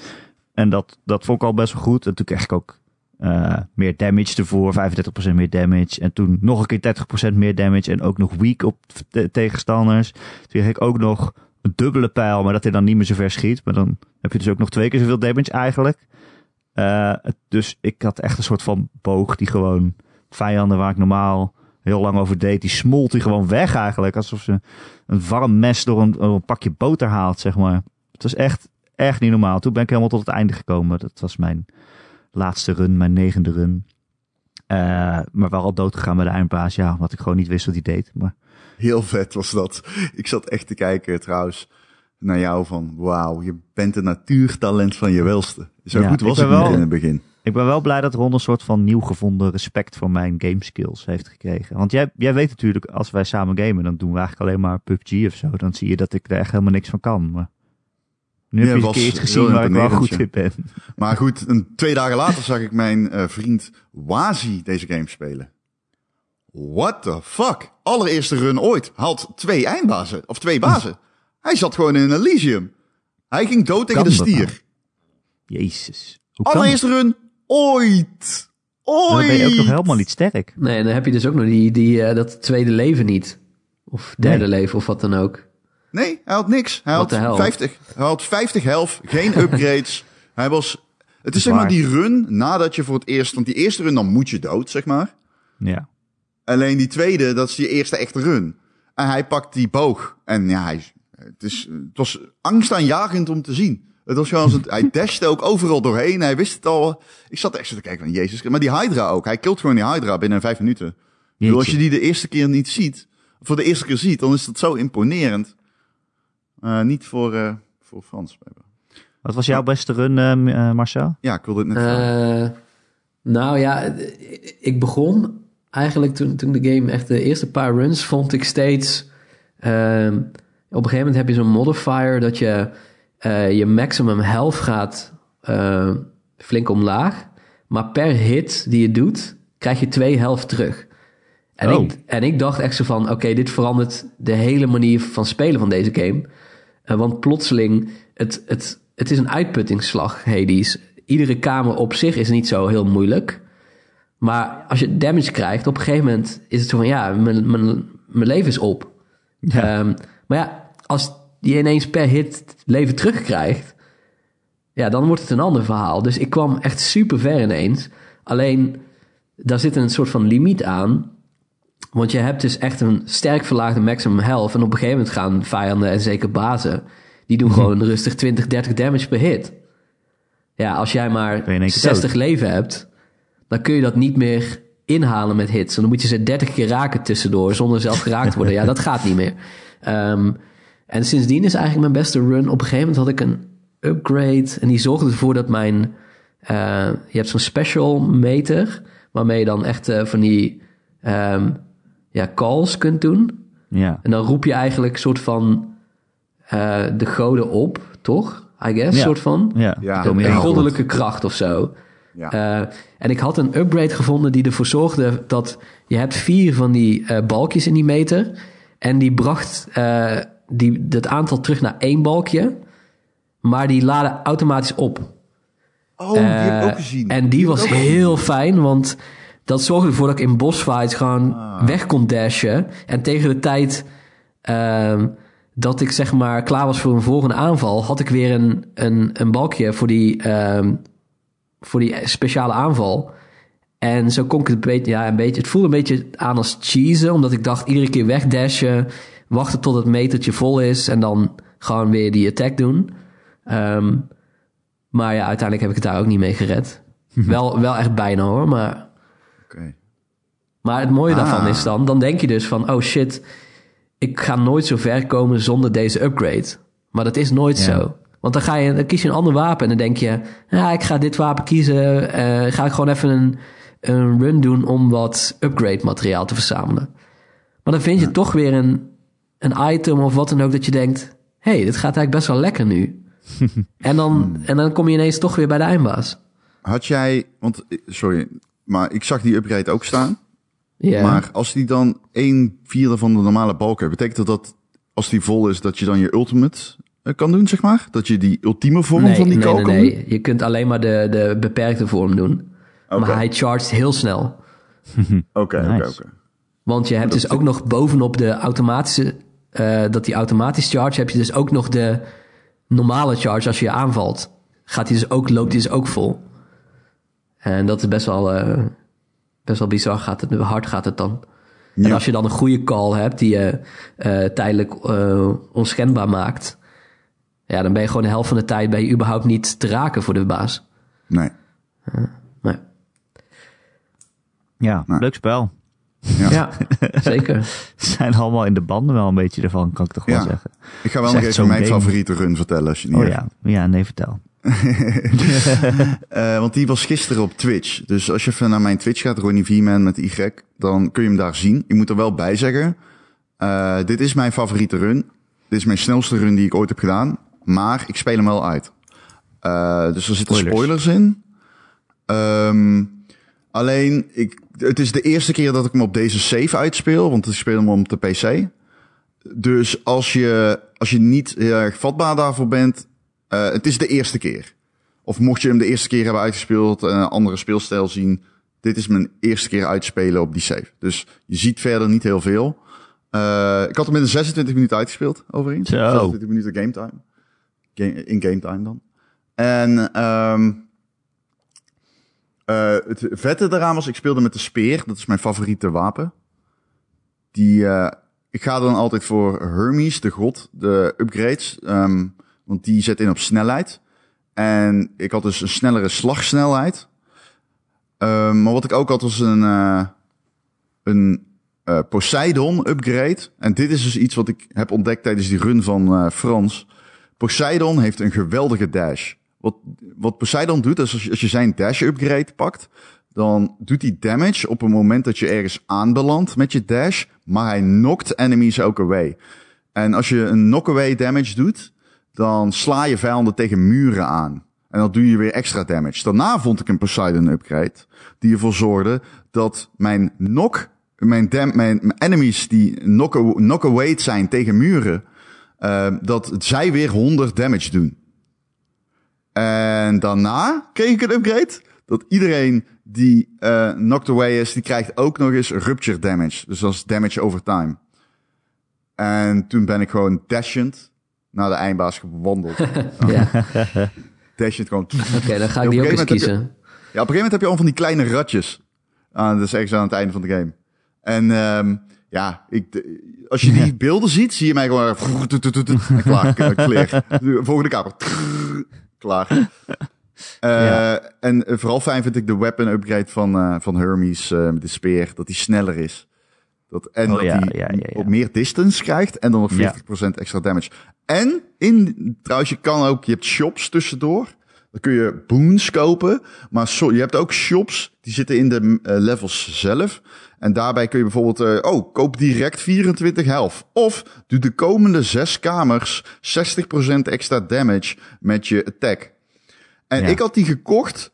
En dat, dat vond ik al best wel goed. En toen kreeg ik ook uh, meer damage ervoor, 35% meer damage. En toen nog een keer 30% meer damage. En ook nog weak op tegenstanders. Toen kreeg ik ook nog een dubbele pijl, maar dat hij dan niet meer zo ver schiet. Maar dan heb je dus ook nog twee keer zoveel damage eigenlijk. Uh, dus ik had echt een soort van boog die gewoon vijanden waar ik normaal heel lang over deed, die smolt die gewoon weg eigenlijk. Alsof ze een warm mes door een, pakje boter haalt, zeg maar. Het was echt, echt niet normaal. Toen ben ik helemaal tot het einde gekomen. Dat was mijn laatste run, mijn negende run. Uh, maar wel al dood gegaan bij de eindbaas. Ja, wat ik gewoon niet wist wat hij deed. Maar... Heel vet was dat. Ik zat echt te kijken trouwens naar jou van... Wauw, je bent een natuurtalent van je welste. Zo ja, goed was ik, wel, niet in het begin. Ik ben wel blij dat Ron een soort van nieuw gevonden respect voor mijn game skills heeft gekregen. Want jij, jij weet natuurlijk, als wij samen gamen, dan doen we eigenlijk alleen maar PUBG of zo. Dan zie je dat ik er echt helemaal niks van kan. Maar nu heb je een keer gezien waar ik wel goed in ben. Maar goed, een, twee dagen later zag ik mijn uh, vriend Wazi deze game spelen. What the fuck? Allereerste run ooit. Haalt twee eindbazen. Of twee bazen. Hij zat gewoon in een Elysium. Hij ging dood tegen de stier. Nou? Jezus. Allereerste run ooit. Ooit. Dan ben je ook nog helemaal niet sterk. Nee, dan heb je dus ook nog die, die, uh, dat tweede leven niet. Of derde leven of wat dan ook. Nee, hij had niks. Hij had 50. Hij had 50 health, geen upgrades. hij was. Het is zeg maar die run nadat je voor het eerst. Want die eerste run, dan moet je dood, zeg maar. Ja. Alleen die tweede, dat is die eerste echte run. En hij pakt die boog. En ja, hij, het, is, het was angstaanjagend om te zien. Het was gewoon, het, hij dashte ook overal doorheen. Hij wist het al. Ik zat echt zo te kijken van Jezus. Maar die Hydra ook. Hij kilt gewoon die Hydra binnen vijf minuten. als je die de eerste keer niet ziet, voor de eerste keer ziet, dan is dat zo imponerend. Uh, niet voor, uh, voor Frans. Wat was jouw beste run, uh, Marcel? Ja, ik wilde het net vragen. Nou ja, ik begon eigenlijk toen, toen de game echt de eerste paar runs vond ik steeds... Ehm, op een gegeven moment heb je zo'n modifier dat je je maximum health gaat flink omlaag. Maar per hit die je doet, krijg je twee health terug. En, oh. ik, en ik dacht echt zo van, oké, dit verandert de hele manier van spelen van deze game. Uh, want plotseling, het, het, het is een uitputtingsslag, Hades. Iedere kamer op zich is niet zo heel moeilijk. Maar als je damage krijgt, op een gegeven moment is het zo van, ja, mijn, mijn, mijn leven is op. Ja. Um, maar ja, als je ineens per hit leven terugkrijgt, ja, dan wordt het een ander verhaal. Dus ik kwam echt super ver ineens. Alleen, daar zit een soort van limiet aan. Want je hebt dus echt een sterk verlaagde maximum health. En op een gegeven moment gaan vijanden, en zeker bazen, die doen mhm. gewoon rustig 20, 30 damage per hit. Ja, als jij maar 60 leven hebt, dan kun je dat niet meer inhalen met hits. En dan moet je ze 30 keer raken tussendoor, zonder zelf geraakt te worden. Ja, dat gaat niet meer. Um, en sindsdien is eigenlijk mijn beste run. Op een gegeven moment had ik een upgrade. En die zorgde ervoor dat mijn... Uh, je hebt zo'n special meter, waarmee je dan echt uh, van die... Um, ja, calls kunt doen. Ja. En dan roep je eigenlijk een soort van uh, de goden op, toch? I guess, ja. soort van. Ja, ja een goddelijke kracht of zo. Ja. Uh, en ik had een upgrade gevonden die ervoor zorgde dat je hebt vier van die uh, balkjes in die meter. En die bracht uh, die, het aantal terug naar één balkje. Maar die laden automatisch op. Oh, die heb ik ook gezien. En die, die was heel fijn, want dat zorgde ervoor dat ik in bossfights gewoon ah. weg kon dashen. En tegen de tijd uh, dat ik zeg maar klaar was voor een volgende aanval, had ik weer een, een, een balkje voor die, uh, voor die speciale aanval. En zo kon ik het een beetje, ja, een beetje, het voelde een beetje aan als cheesen, omdat ik dacht iedere keer wegdashen, wachten tot het metertje vol is en dan gewoon weer die attack doen. Um, maar ja, uiteindelijk heb ik het daar ook niet mee gered. wel, wel echt bijna hoor, maar Maar het mooie Ah. daarvan is dan, dan denk je dus van, oh shit, ik ga nooit zo ver komen zonder deze upgrade. Maar dat is nooit Ja. zo. Want dan, ga je, dan kies je een ander wapen en dan denk je, ja, ik ga dit wapen kiezen. eh, ga ik gewoon even een, een run doen om wat upgrade materiaal te verzamelen. Maar dan vind je toch weer een, een item of wat dan ook dat je denkt, hey, dit gaat eigenlijk best wel lekker nu. en, dan, en dan kom je ineens toch weer bij de eindbaas. Had jij, want sorry, maar ik zag die upgrade ook staan. Ja. Maar als die dan een vierde van de normale balk heeft, betekent dat dat als die vol is, dat je dan je ultimate eh, kan doen, zeg maar? Dat je die ultieme vorm nee, van die nee, kalk nee, kan doen? nee. Je kunt alleen maar de, de beperkte vorm doen. Oké. Maar hij chargt heel snel. Oké, oké. Want je hebt dus ook nog bovenop de automatische... eh, dat die automatisch charge, heb je dus ook nog de normale charge als je je aanvalt. Gaat hij dus ook, loopt hij dus ook vol. En dat is best wel, eh, best wel bizar. Gaat het, hard gaat het dan. En als je dan een goede call hebt die je eh, tijdelijk eh, onschendbaar maakt... Ja, dan ben je gewoon de helft van de tijd ben je überhaupt niet te raken voor de baas. Nee. Maar, Ja, Nou. leuk spel. Ja, zeker. Ze zijn allemaal in de banden wel een beetje ervan, kan ik toch wel Ja. zeggen. Ik ga wel nog even mijn game. favoriete run vertellen als je niet Oh ja, ja nee, vertel. Eh, want die was gisteren op Twitch. Dus als je even naar mijn Twitch gaat, Ronnie V-Man met Y, dan kun je hem daar zien. Ik moet er wel bij zeggen, eh, dit is mijn favoriete run. Dit is mijn snelste run die ik ooit heb gedaan. Maar ik speel hem wel uit. Eh, dus er zitten Spoilers. spoilers, in. Ehm, alleen, ik, het is de eerste keer dat ik hem op deze save uitspeel. Want ik speel hem op de PC. Dus als je, als je niet heel erg vatbaar daarvoor bent, eh, het is de eerste keer. Of mocht je hem de eerste keer hebben uitgespeeld en een andere speelstijl zien. Dit is mijn eerste keer uitspelen op die save. Dus je ziet verder niet heel veel. Eh, ik had hem in de 26 minuten uitgespeeld, overigens. Zo. 26 minuten game time. Game, in game time dan. En ehm eh, het vette daaraan was, ik speelde met de speer. Dat is mijn favoriete wapen. Die, eh, ik ga dan altijd voor Hermes, de god, de upgrades. ehm, want die zet in op snelheid. En ik had dus een snellere slagsnelheid. Ehm, maar wat ik ook had was een, eh, een Poseidon upgrade. En dit is dus iets wat ik heb ontdekt tijdens die run van Frans. Poseidon heeft een geweldige dash. Wat, wat Poseidon doet, is als je, als je zijn dash upgrade pakt, dan doet hij damage op het moment dat je ergens aanbelandt met je dash, maar hij knockt enemies ook away. En als je een knock-away damage doet, dan sla je vijanden tegen muren aan. En dan doe je weer extra damage. Daarna vond ik een Poseidon upgrade, die ervoor zorgde dat mijn knock, mijn, dam, mijn, enemies die knock- knock-away zijn tegen muren, eh, dat zij weer 100 damage doen. En daarna kreeg ik een upgrade. Dat iedereen die eh knocked away is, die krijgt ook nog eens rupture damage. Dus dat is damage over time. En toen ben ik gewoon dashend naar de eindbaas gewandeld. Ja, dashend gewoon. oké, dan ga ik Op die ook eens je- kiezen. Ja, op een gegeven moment heb je al van die kleine ratjes. Ah, dat is ergens aan het einde van de game. En ehm ja, ik, als je die beelden ziet, zie je mij gewoon... En klaar, k- clear. De Volgende kamer. Klaar. Eh, Ja. En eh, vooral fijn vind ik de weapon upgrade van, eh, van Hermes met de speer. Dat die sneller is. Dat, en Oh dat ja, die ja, op meer distance krijgt. En dan nog 40% Ja. extra damage. En in, trouwens, je kan ook, je hebt shops tussendoor. Dan kun je boons kopen. Maar so- je hebt ook shops die zitten in de levels zelf. En daarbij kun je bijvoorbeeld, eh, oh, koop direct 24 health. Of doe de komende zes kamers 60% extra damage met je attack. En Ja. ik had die gekocht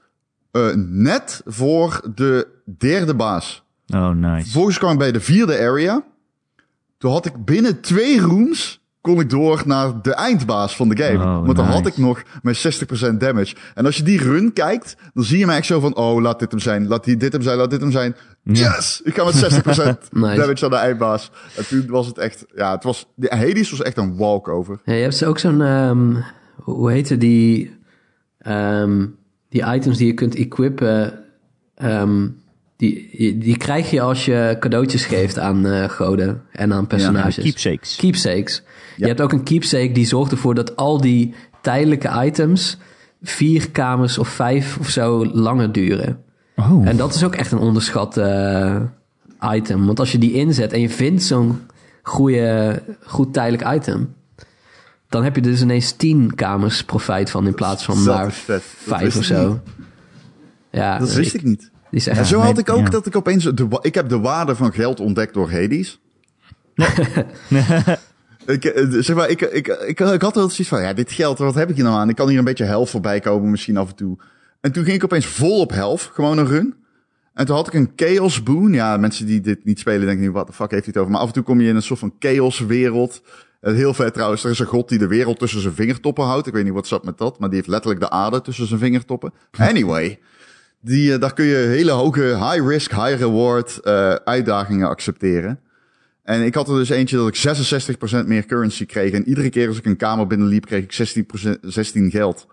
eh, net voor de derde baas. Oh, nice. Vervolgens kwam ik bij de vierde area. Toen had ik binnen twee rooms kon ik door naar de eindbaas van de game. Oh, Want dan had ik nog mijn 60% damage. En als je die run kijkt, dan zie je mij echt zo van... Oh, laat dit hem zijn. Laat die, dit hem zijn. Laat dit hem zijn. Yes! Ik ga met 60% Nice. damage aan de eindbaas. En toen was het echt... Ja, het was... De Hades was echt een walkover. Ja, je hebt ook zo'n, ehm, hoe heette die, ehm, die items die je kunt equippen. ehm, die, die krijg je als je cadeautjes geeft aan eh, goden en aan personages. Keepsakes. Keepsakes. Je Ja. hebt ook een keepsake die zorgt ervoor dat al die tijdelijke items vier kamers of vijf of zo langer duren. Oh. En dat is ook echt een onderschat, eh, item. Want als je die inzet en je vindt zo'n goede, goed tijdelijk item, dan heb je dus ineens 10 kamers profijt van in plaats van Dat maar vijf of zo. Ja, Dat wist ik niet. Die is echt En zo had ik ook ja. dat ik opeens... De, ik heb de waarde van geld ontdekt door Hades. ik, eh, zeg maar, ik, ik, ik, ik had wel zoiets van... Ja, dit geld, wat heb ik hier nou aan? Ik kan hier een beetje helft voorbij komen misschien af en toe. En toen ging ik opeens vol op helft. Gewoon een run. En toen had ik een chaos boon. Ja, mensen die dit niet spelen denken nu, wat de fuck heeft hij het over? Maar af en toe kom je in een soort van chaos wereld. Heel vet trouwens. Er is een god die de wereld tussen zijn vingertoppen houdt. Ik weet niet wat zat met dat. Maar die heeft letterlijk de aarde tussen zijn vingertoppen. Anyway. Die, eh, daar kun je hele hoge high risk, high reward eh, uitdagingen accepteren. En ik had er dus eentje dat ik 66% meer currency kreeg. En iedere keer als ik een kamer binnenliep, kreeg ik 16%, 16 geld.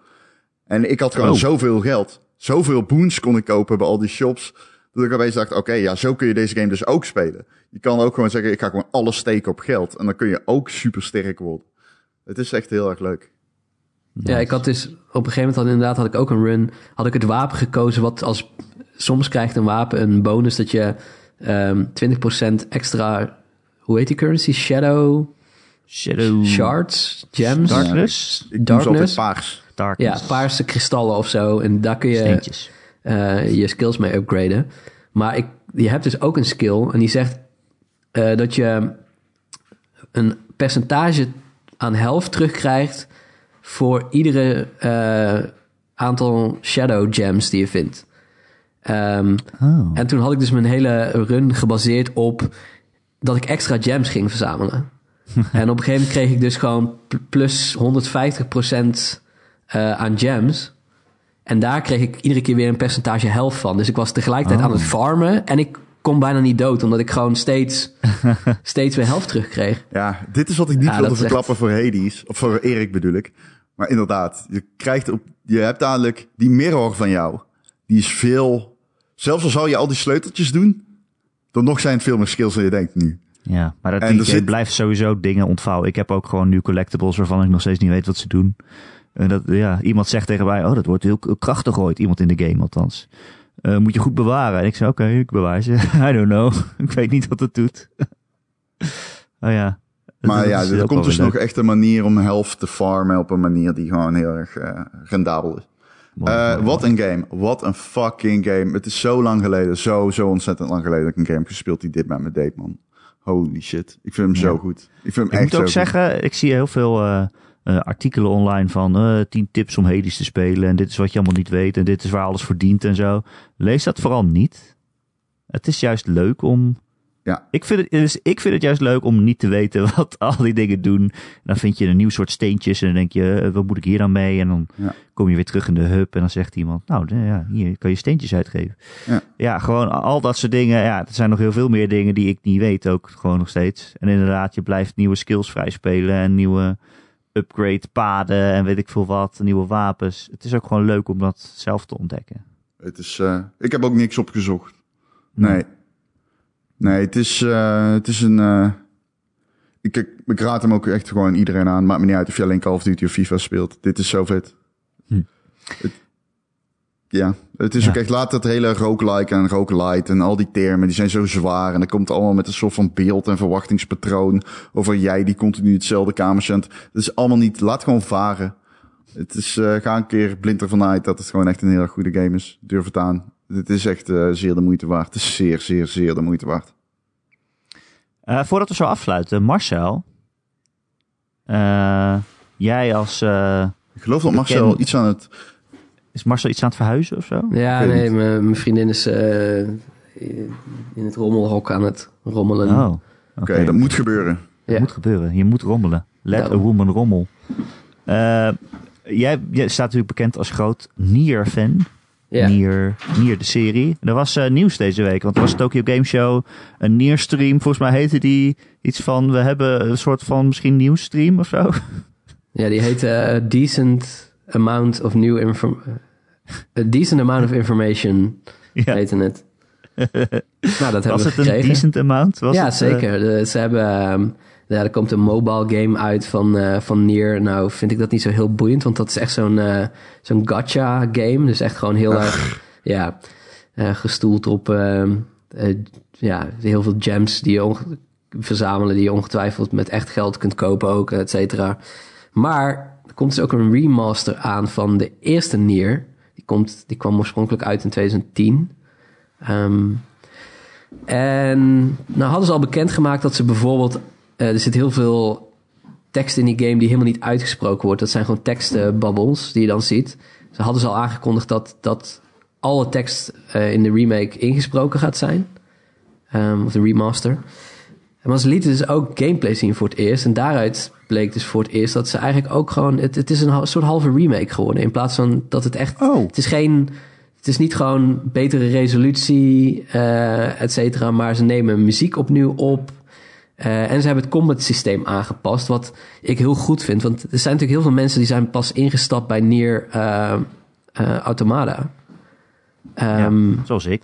En ik had gewoon Oh. zoveel geld. Zoveel boons kon ik kopen bij al die shops. Dat ik opeens dacht, oké, ja, zo kun je deze game dus ook spelen. Je kan ook gewoon zeggen, ik ga gewoon alles steken op geld. En dan kun je ook super sterk worden. Het is echt heel erg leuk. Ja, ik had dus op een gegeven moment had inderdaad had ik ook een run. Had ik het wapen gekozen wat als soms krijgt een wapen een bonus dat je ehm 20% extra hoe heet die currency? Shadow Shadow shards, gems. Darkness. Ik ze altijd Darkness. Ja, paarse kristallen of zo. En daar kun je eh, je skills mee upgraden. Maar ik, je hebt dus ook een skill en die zegt eh, dat je een percentage aan helft terugkrijgt voor iedere eh, aantal shadow gems die je vindt. Ehm, Oh. en toen had ik dus mijn hele run gebaseerd op dat ik extra gems ging verzamelen. en op een gegeven moment kreeg ik dus gewoon pl- plus 150% eh, aan gems. En daar kreeg ik iedere keer weer een percentage helft van. Dus ik was tegelijkertijd Oh. aan het farmen en ik kon bijna niet dood, omdat ik gewoon steeds, steeds weer helft terugkreeg. Ja, dit is wat ik niet Ja, wilde echt- verklappen voor Hades. Of voor Erik bedoel ik. Maar inderdaad, je krijgt op, je hebt dadelijk die mirror van jou. Die is veel, zelfs al zou je al die sleuteltjes doen, dan nog zijn het veel meer skills dan je denkt nu. Ja, maar dat En die game zit- blijft sowieso dingen ontvouwen. Ik heb ook gewoon nu collectibles waarvan ik nog steeds niet weet wat ze doen. En dat, ja, iemand zegt tegen mij, oh, dat wordt heel krachtig ooit. Iemand in de game althans. Eh, moet je goed bewaren. En ik zei, oké, ik bewaar ze. I don't know. ik weet niet wat het doet. oh ja. Maar Dat ja, er komt dus nog echt een manier om helft te farmen op een manier die gewoon heel erg eh, rendabel is. Eh, Mooi. wat een game. Wat een fucking game. Het is zo lang geleden, zo, zo ontzettend lang geleden dat ik een game heb gespeeld die dit met me deed, man. Holy shit. Ik vind hem zo goed. Ik vind hem Ik echt moet ook goed. zeggen, ik zie heel veel eh, eh, artikelen online van eh 10 tips om Hades te spelen. En dit is wat je allemaal niet weet. En dit is waar alles voor dient en zo. Lees dat vooral niet. Het is juist leuk om. Ja. Ik vind, het, dus ik vind het juist leuk om niet te weten wat al die dingen doen. En dan vind je een nieuw soort steentjes. En dan denk je, eh, wat moet ik hier dan mee? En dan Ja. kom je weer terug in de hub. En dan zegt iemand, nou eh, ja, hier kan je steentjes uitgeven. Ja. ja, gewoon al dat soort dingen. Ja, er zijn nog heel veel meer dingen die ik niet weet ook gewoon nog steeds. En inderdaad, je blijft nieuwe skills vrijspelen. En nieuwe upgrade paden en weet ik veel wat. Nieuwe wapens. Het is ook gewoon leuk om dat zelf te ontdekken. Het is, eh, ik heb ook niks opgezocht. Nee. Nee, het is, eh, het is een. eh, ik, ik, ik raad hem ook echt gewoon iedereen aan. Maakt me niet uit of je alleen Call of Duty of FIFA speelt. Dit is zo vet. Hm. Het- ja, het is Ja. ook echt. Laat het hele roguelike en roguelite en al die termen, die zijn zo zwaar. En dat komt allemaal met een soort van beeld en verwachtingspatroon. Over jij die continu hetzelfde kamertje aan het- is allemaal niet. Laat gewoon varen. Het is, eh, ga een keer blind ervan uit dat het gewoon echt een heel erg goede game is. Durf het aan. Het is echt eh, zeer de moeite waard. Het is zeer, zeer, zeer de moeite waard. Eh, voordat we zo afsluiten, Marcel. jij als. Ik geloof dat. Marcel iets aan het... is Marcel iets aan het verhuizen of zo? Ja, nee, mijn mijn vriendin is eh, in het rommelhok aan het rommelen. Oh, Oké, dat moet gebeuren. Ja. moet gebeuren. Je moet rommelen. Let Daarom. a woman rommel. Eh, jij, jij staat natuurlijk bekend als groot Nier-fan. Ja. Nier, Nier de serie. Er was eh, nieuws deze week, want er was Tokyo Game Show, een Nier-stream. Volgens mij heette die iets van, we hebben een soort van misschien nieuwsstream of zo. Ja, die heet eh, A Decent Amount of New Inform... A Decent Amount of Information Ja. heette het. nou, dat hebben Was het een decent amount? Was ja, het, eh, zeker. De- ze hebben... ehm, ja, er komt een mobile game uit van, eh van Nier. Nou, vind ik dat niet zo heel boeiend, want dat is echt zo'n eh, zo'n gacha game. Dus echt gewoon heel erg, ja, gestoeld op ehm, ja, heel veel gems die je verzamelen... die je ongetwijfeld met echt geld kunt kopen ook, et cetera. Maar komt dus ook een remaster aan van de eerste Nier. Die, komt, die kwam oorspronkelijk uit in 2010. Um, en nou hadden ze al bekendgemaakt dat ze bijvoorbeeld... Uh, er zit heel veel tekst in die game die helemaal niet uitgesproken wordt. Dat zijn gewoon tekstbubbles die je dan ziet. Ze hadden ze al aangekondigd dat, dat alle tekst uh, in de remake ingesproken gaat zijn. Um, of de remaster. En ze lieten dus ook gameplay zien voor het eerst. En daaruit bleek dus voor het eerst dat ze eigenlijk ook gewoon... Het, het is een soort halve remake geworden. In plaats van dat het echt... Oh. Het is geen... Het is niet gewoon betere resolutie, uh, et cetera. Maar ze nemen muziek opnieuw op. Uh, en ze hebben het combat systeem aangepast. Wat ik heel goed vind. Want er zijn natuurlijk heel veel mensen die zijn pas ingestapt bij Nier uh, Automata. Um, ja, ehm, zoals ik.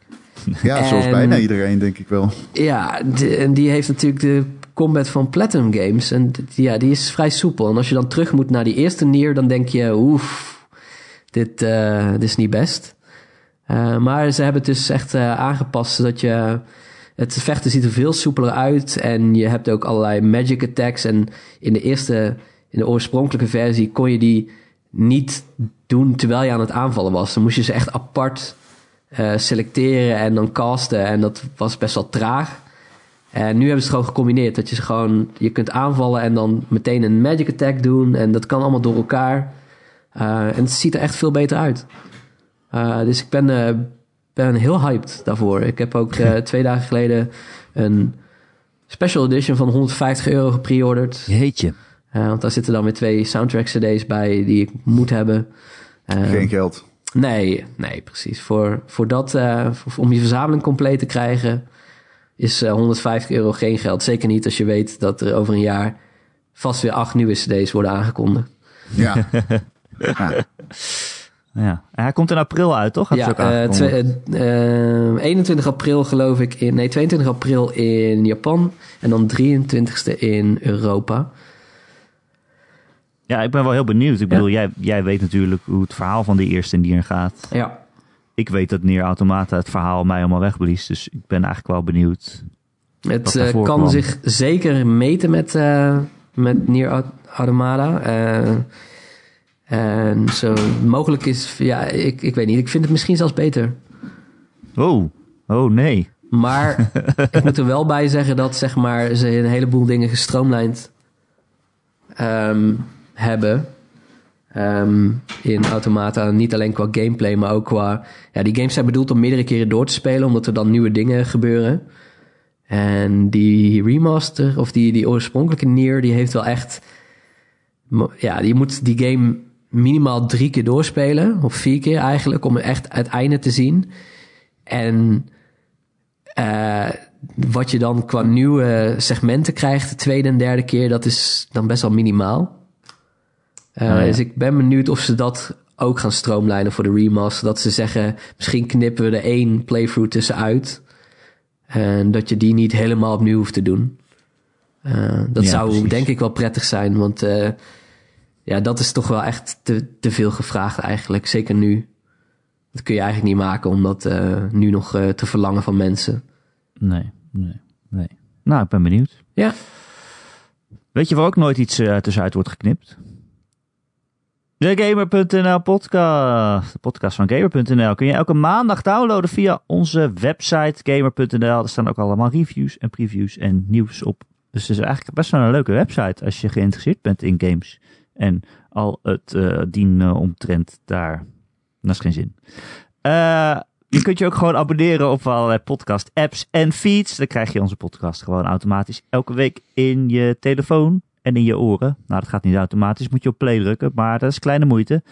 Ja, zoals bijna iedereen, denk ik wel. Ja, en die heeft natuurlijk de combat van Platinum Games. En ja, die is vrij soepel. En als je dan terug moet naar die eerste Nier, dan denk je, oef, dit, uh, dit is niet best. Uh, maar ze hebben het dus echt uh, aangepast, zodat je... Het vechten ziet er veel soepeler uit. En je hebt ook allerlei magic attacks. En in de eerste, in de oorspronkelijke versie kon je die niet doen terwijl je aan het aanvallen was. Dan moest je ze echt apart uh, selecteren en dan casten. En dat was best wel traag. En nu hebben ze het gewoon gecombineerd. Dat je ze gewoon, je kunt aanvallen en dan meteen een magic attack doen. En dat kan allemaal door elkaar. Uh, en het ziet er echt veel beter uit. Uh, dus ik ben, uh, ben heel hyped daarvoor. Ik heb ook twee dagen geleden een special edition van 150 euro gepreorderd. Jeetje. want daar zitten dan weer twee soundtrack cd's bij die ik moet hebben. Geen geld. Nee, nee, precies. Voor, voor dat, uh, om je verzameling compleet te krijgen, is uh, eh, 150 euro geen geld. Zeker niet als je weet dat er over een jaar vast weer acht nieuwe CD's worden aangekondigd. Ja. ja. ja. Hij komt in april uit, toch? ja, uh, twee, 21 april geloof ik in. Nee, 22 april in Japan. En dan 23ste in Europa. Ja, ik ben wel heel benieuwd. Ik bedoel, jij, jij weet natuurlijk hoe het verhaal van die eerste Nier gaat. Ja. Ik weet dat Nier Automata het verhaal mij allemaal wegblies. Dus ik ben eigenlijk wel benieuwd. Het uh, kan zich zeker meten met, uh, met Nier Automata. Uh, en zo mogelijk is... Ja, ik, ik weet niet. Ik vind het misschien zelfs beter. Oh, oh nee. Maar ik moet er wel bij zeggen dat zeg maar, ze een heleboel dingen gestroomlijnd um, hebben. Um, in Automata, niet alleen qua gameplay, maar ook qua... Ja, die games zijn bedoeld om meerdere keren door te spelen, omdat er dan nieuwe dingen gebeuren. En die remaster, of die, die oorspronkelijke Nier, die heeft wel echt... Ja, je moet die game minimaal drie keer doorspelen, of vier keer eigenlijk, om echt het einde te zien. En uh, wat je dan qua nieuwe segmenten krijgt, de tweede en derde keer, dat is dan best wel minimaal. Uh, ja. Dus ik ben benieuwd of ze dat ook gaan stroomlijnen voor de remaster. Dat ze zeggen, misschien knippen we er één playthrough tussenuit. En dat je die niet helemaal opnieuw hoeft te doen. Uh, dat ja, zou precies. denk ik wel prettig zijn, want uh, ja, dat is toch wel echt te, te veel gevraagd eigenlijk. Zeker nu. Dat kun je eigenlijk niet maken om dat nu nog te verlangen van mensen. Nee, nee, nee. Nou, ik ben benieuwd. Ja. Weet je waar ook nooit iets tussenuit wordt geknipt? De Gamer.nl podcast. De podcast van Gamer.nl kun je elke maandag downloaden via onze website Gamer.nl. Er staan ook allemaal reviews en previews en nieuws op. Dus het is eigenlijk best wel een leuke website als je geïnteresseerd bent in games. En al het uh, dien omtrent daar. Dat is geen zin. Uh, je kunt je ook gewoon abonneren op allerlei podcast apps en feeds. Dan krijg je onze podcast gewoon automatisch elke week in je telefoon en in je oren. Nou, dat gaat niet automatisch, moet je op play drukken, maar dat is kleine moeite.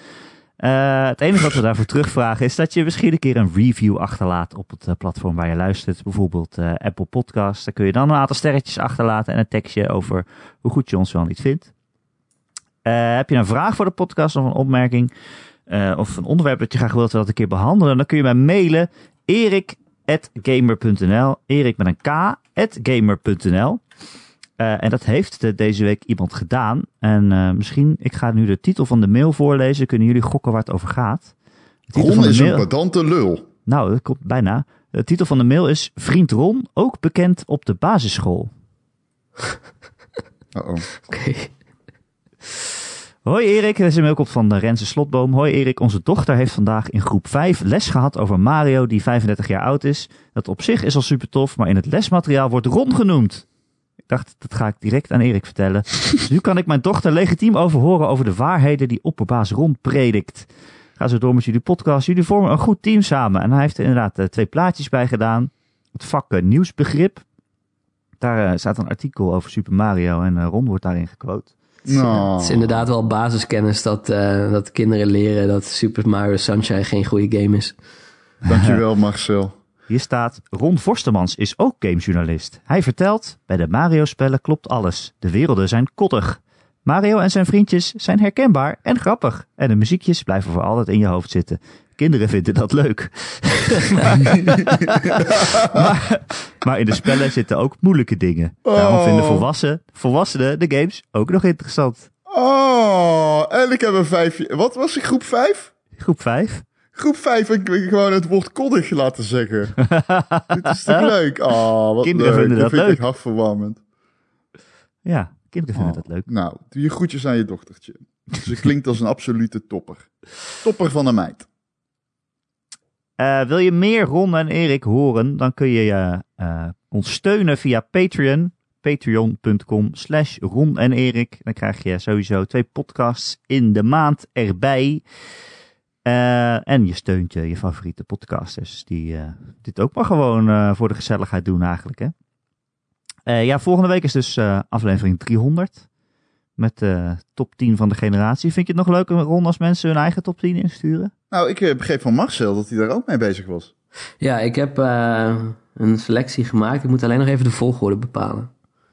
Uh, het enige wat we daarvoor terugvragen is dat je misschien een keer een review achterlaat op het uh, platform waar je luistert. Bijvoorbeeld uh, Apple Podcasts. Daar kun je dan een aantal sterretjes achterlaten en een tekstje over hoe goed je ons wel niet vindt. heb je een vraag voor de podcast of een opmerking of een onderwerp dat je graag wilt dat een keer behandelen, dan kun je mij mailen erik.gamer.nl erik met een k, gamer.nl uh, en dat heeft de, deze week iemand gedaan. En uh, misschien, ik ga nu de titel van de mail voorlezen. Kunnen jullie gokken waar het over gaat? Ron is mail... een pedante lul. Nou, dat komt bijna. De titel van de mail is Vriend Ron, ook bekend op de basisschool. Uh-oh. Oké. Hoi Erik, deze mail komt van de Renze Slotboom. Hoi Erik, onze dochter heeft vandaag in groep 5 les gehad over Mario die 35 jaar oud is. Dat op zich is al super tof, maar in het lesmateriaal wordt Ron genoemd. Ik dacht, dat ga ik direct aan Erik vertellen. dus nu kan ik mijn dochter legitiem overhoren over de waarheden die opperbaas Ron predikt. Ga zo door met jullie podcast. Jullie vormen een goed team samen. En hij heeft er inderdaad eh, twee plaatjes bij gedaan. Het vak eh, nieuwsbegrip. Daar eh, staat een artikel over Super Mario en Ron wordt daarin gequote. Nou. Het is inderdaad wel basiskennis dat, eh, dat kinderen leren dat Super Mario Sunshine geen goede game is. Dankjewel, Marcel. Hier staat, Ron Forstemans is ook gamejournalist. Hij vertelt, bij de Mario-spellen klopt alles. De werelden zijn koddig. Mario en zijn vriendjes zijn herkenbaar en grappig. En de muziekjes blijven voor altijd in je hoofd zitten. Kinderen vinden dat leuk. maar, maar in de spellen zitten ook moeilijke dingen. Daarom vinden Oh. volwassenen, volwassenen de games ook nog interessant. Oh, en ik heb een vijf. Wat was ik, groep vijf? Groep 5. Groep vijf, ik ik gewoon het woord koddig laten zeggen. Dit is toch leuk? Oh, wat Kinderen leuk. vinden dat vind ik leuk. echt hartverwarmend. Ja, kinderen vinden Oh. dat leuk. Nou, doe je groetjes aan je dochtertje. Ze klinkt als een absolute topper. Topper van een meid. Eh, wil je meer Ron en Erik horen, dan kun je eh, eh, ons steunen via Patreon. Patreon.com slash Ron en Erik. Dan krijg je sowieso twee podcasts in de maand erbij. Eh, en je steunt je, je favoriete podcasters. Die eh, dit ook maar gewoon eh, voor de gezelligheid doen eigenlijk. Hè? Eh, ja, volgende week is dus eh, aflevering 300. Met de top 10 van de generatie. Vind je het nog leuk, Ron, als mensen hun eigen top 10 insturen? Nou, ik begreep van Marcel dat hij daar ook mee bezig was. Ja, ik heb eh, een selectie gemaakt. Ik moet alleen nog even de volgorde bepalen.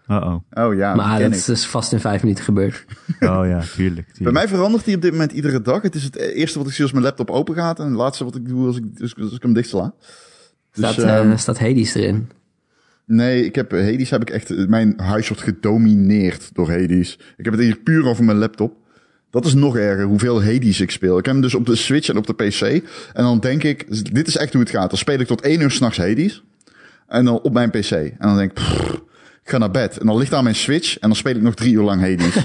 Oh-oh. Oh ja, dat maar dat is vast in vijf minuten gebeurd. Oh ja, tuurlijk. tuurlijk. Bij mij verandert die op dit moment iedere dag. Het is het eerste wat ik zie als mijn laptop open gaat. En het laatste wat ik doe als ik, als, als ik hem dicht sla. Dus, staat, ehm, staat Hades erin? nee, ik heb, Hades heb ik echt... Mijn huis wordt gedomineerd door Hades. Ik heb het hier puur over mijn laptop. Dat is nog erger, hoeveel Hades ik speel. Ik heb hem dus op de Switch en op de PC. En dan denk ik, dit is echt hoe het gaat. Dan speel ik tot één uur s'nachts Hades. En dan op mijn PC. En dan denk ik, pff, ik ga naar bed. En dan ligt daar mijn Switch. En dan speel ik nog drie uur lang Hades.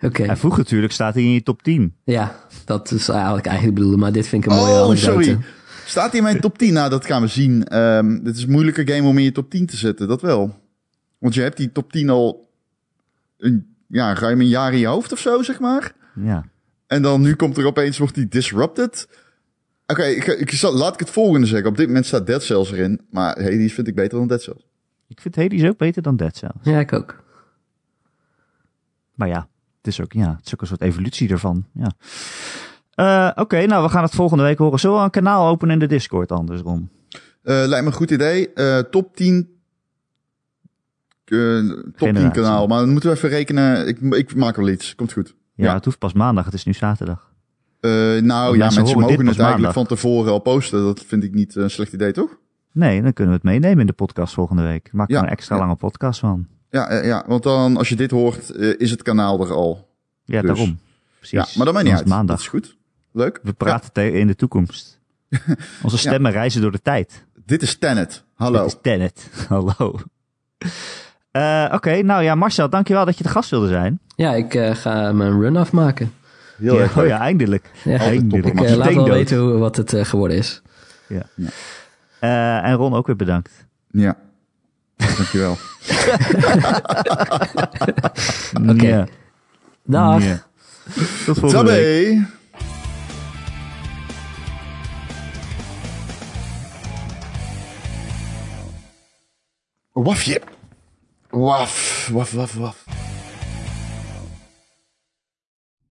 Oké. Ja, vroeger natuurlijk staat hij in je top 10. Ja, dat is eigenlijk eigenlijk bedoelde, maar dit vind ik een mooie Oh, anekdote. sorry. Staat hij in mijn top 10? Nou, dat gaan we zien. Ehm dit is een moeilijke game om in je top 10 te zetten, dat wel. Want je hebt die top 10 al een, ja, ruim een jaar in je hoofd of zo, zeg maar. Ja. En dan nu komt er opeens, wordt die disrupted. Oké, ik, ik, zal- laat ik het volgende zeggen. Op dit moment staat Dead Cells erin. Maar hey, die vind ik beter dan Dead Cells. Ik vind Hades ook beter dan Dead Cells. Ja, ik ook. Maar ja, het is ook, ja, het is ook een soort evolutie ervan. Ja. Eh, Oké, nou we gaan het volgende week horen. Zullen we een kanaal openen in de Discord anders, Ron? Eh, lijkt me een goed idee. Eh, top 10. eh, top 10 Generatie. kanaal. Maar dan moeten we even rekenen. Ik, ik maak wel iets. Komt goed. Ja, Ja. het hoeft pas maandag, het is nu zaterdag. Eh, nou Want ja, mensen mensen mogen het eigenlijk maandag. van tevoren al posten. Dat vind ik niet een slecht idee, toch? Nee, dan kunnen we het meenemen in de podcast volgende week. Maak er Ja, een extra ja. lange podcast van. Ja, eh, ja, want dan als je dit hoort, eh, is het kanaal er al. Ja, Dus. daarom. Precies. Ja, maar dat maakt niet Dan uit. maandag. Dat is goed. Leuk. We praten te- in de toekomst. Onze stemmen reizen door de tijd. Ja, dit is Tenet. Hallo. Dit is Tenet. Hallo. Eh, Oké, nou ja, Marcel, dankjewel dat je de gast wilde zijn. Ja, ik eh, ga mijn run afmaken. Heel ja, erg oh ja, eindelijk. Ja, Eindelijk. ik eh, laat wel weten hoe, wat het eh, geworden is. Eh, en Ron ook weer bedankt. Ja. Dankjewel. Oké. Ja. Dag. Ja. Tot volgende week. Wafje. Waf, waf, waf, waf.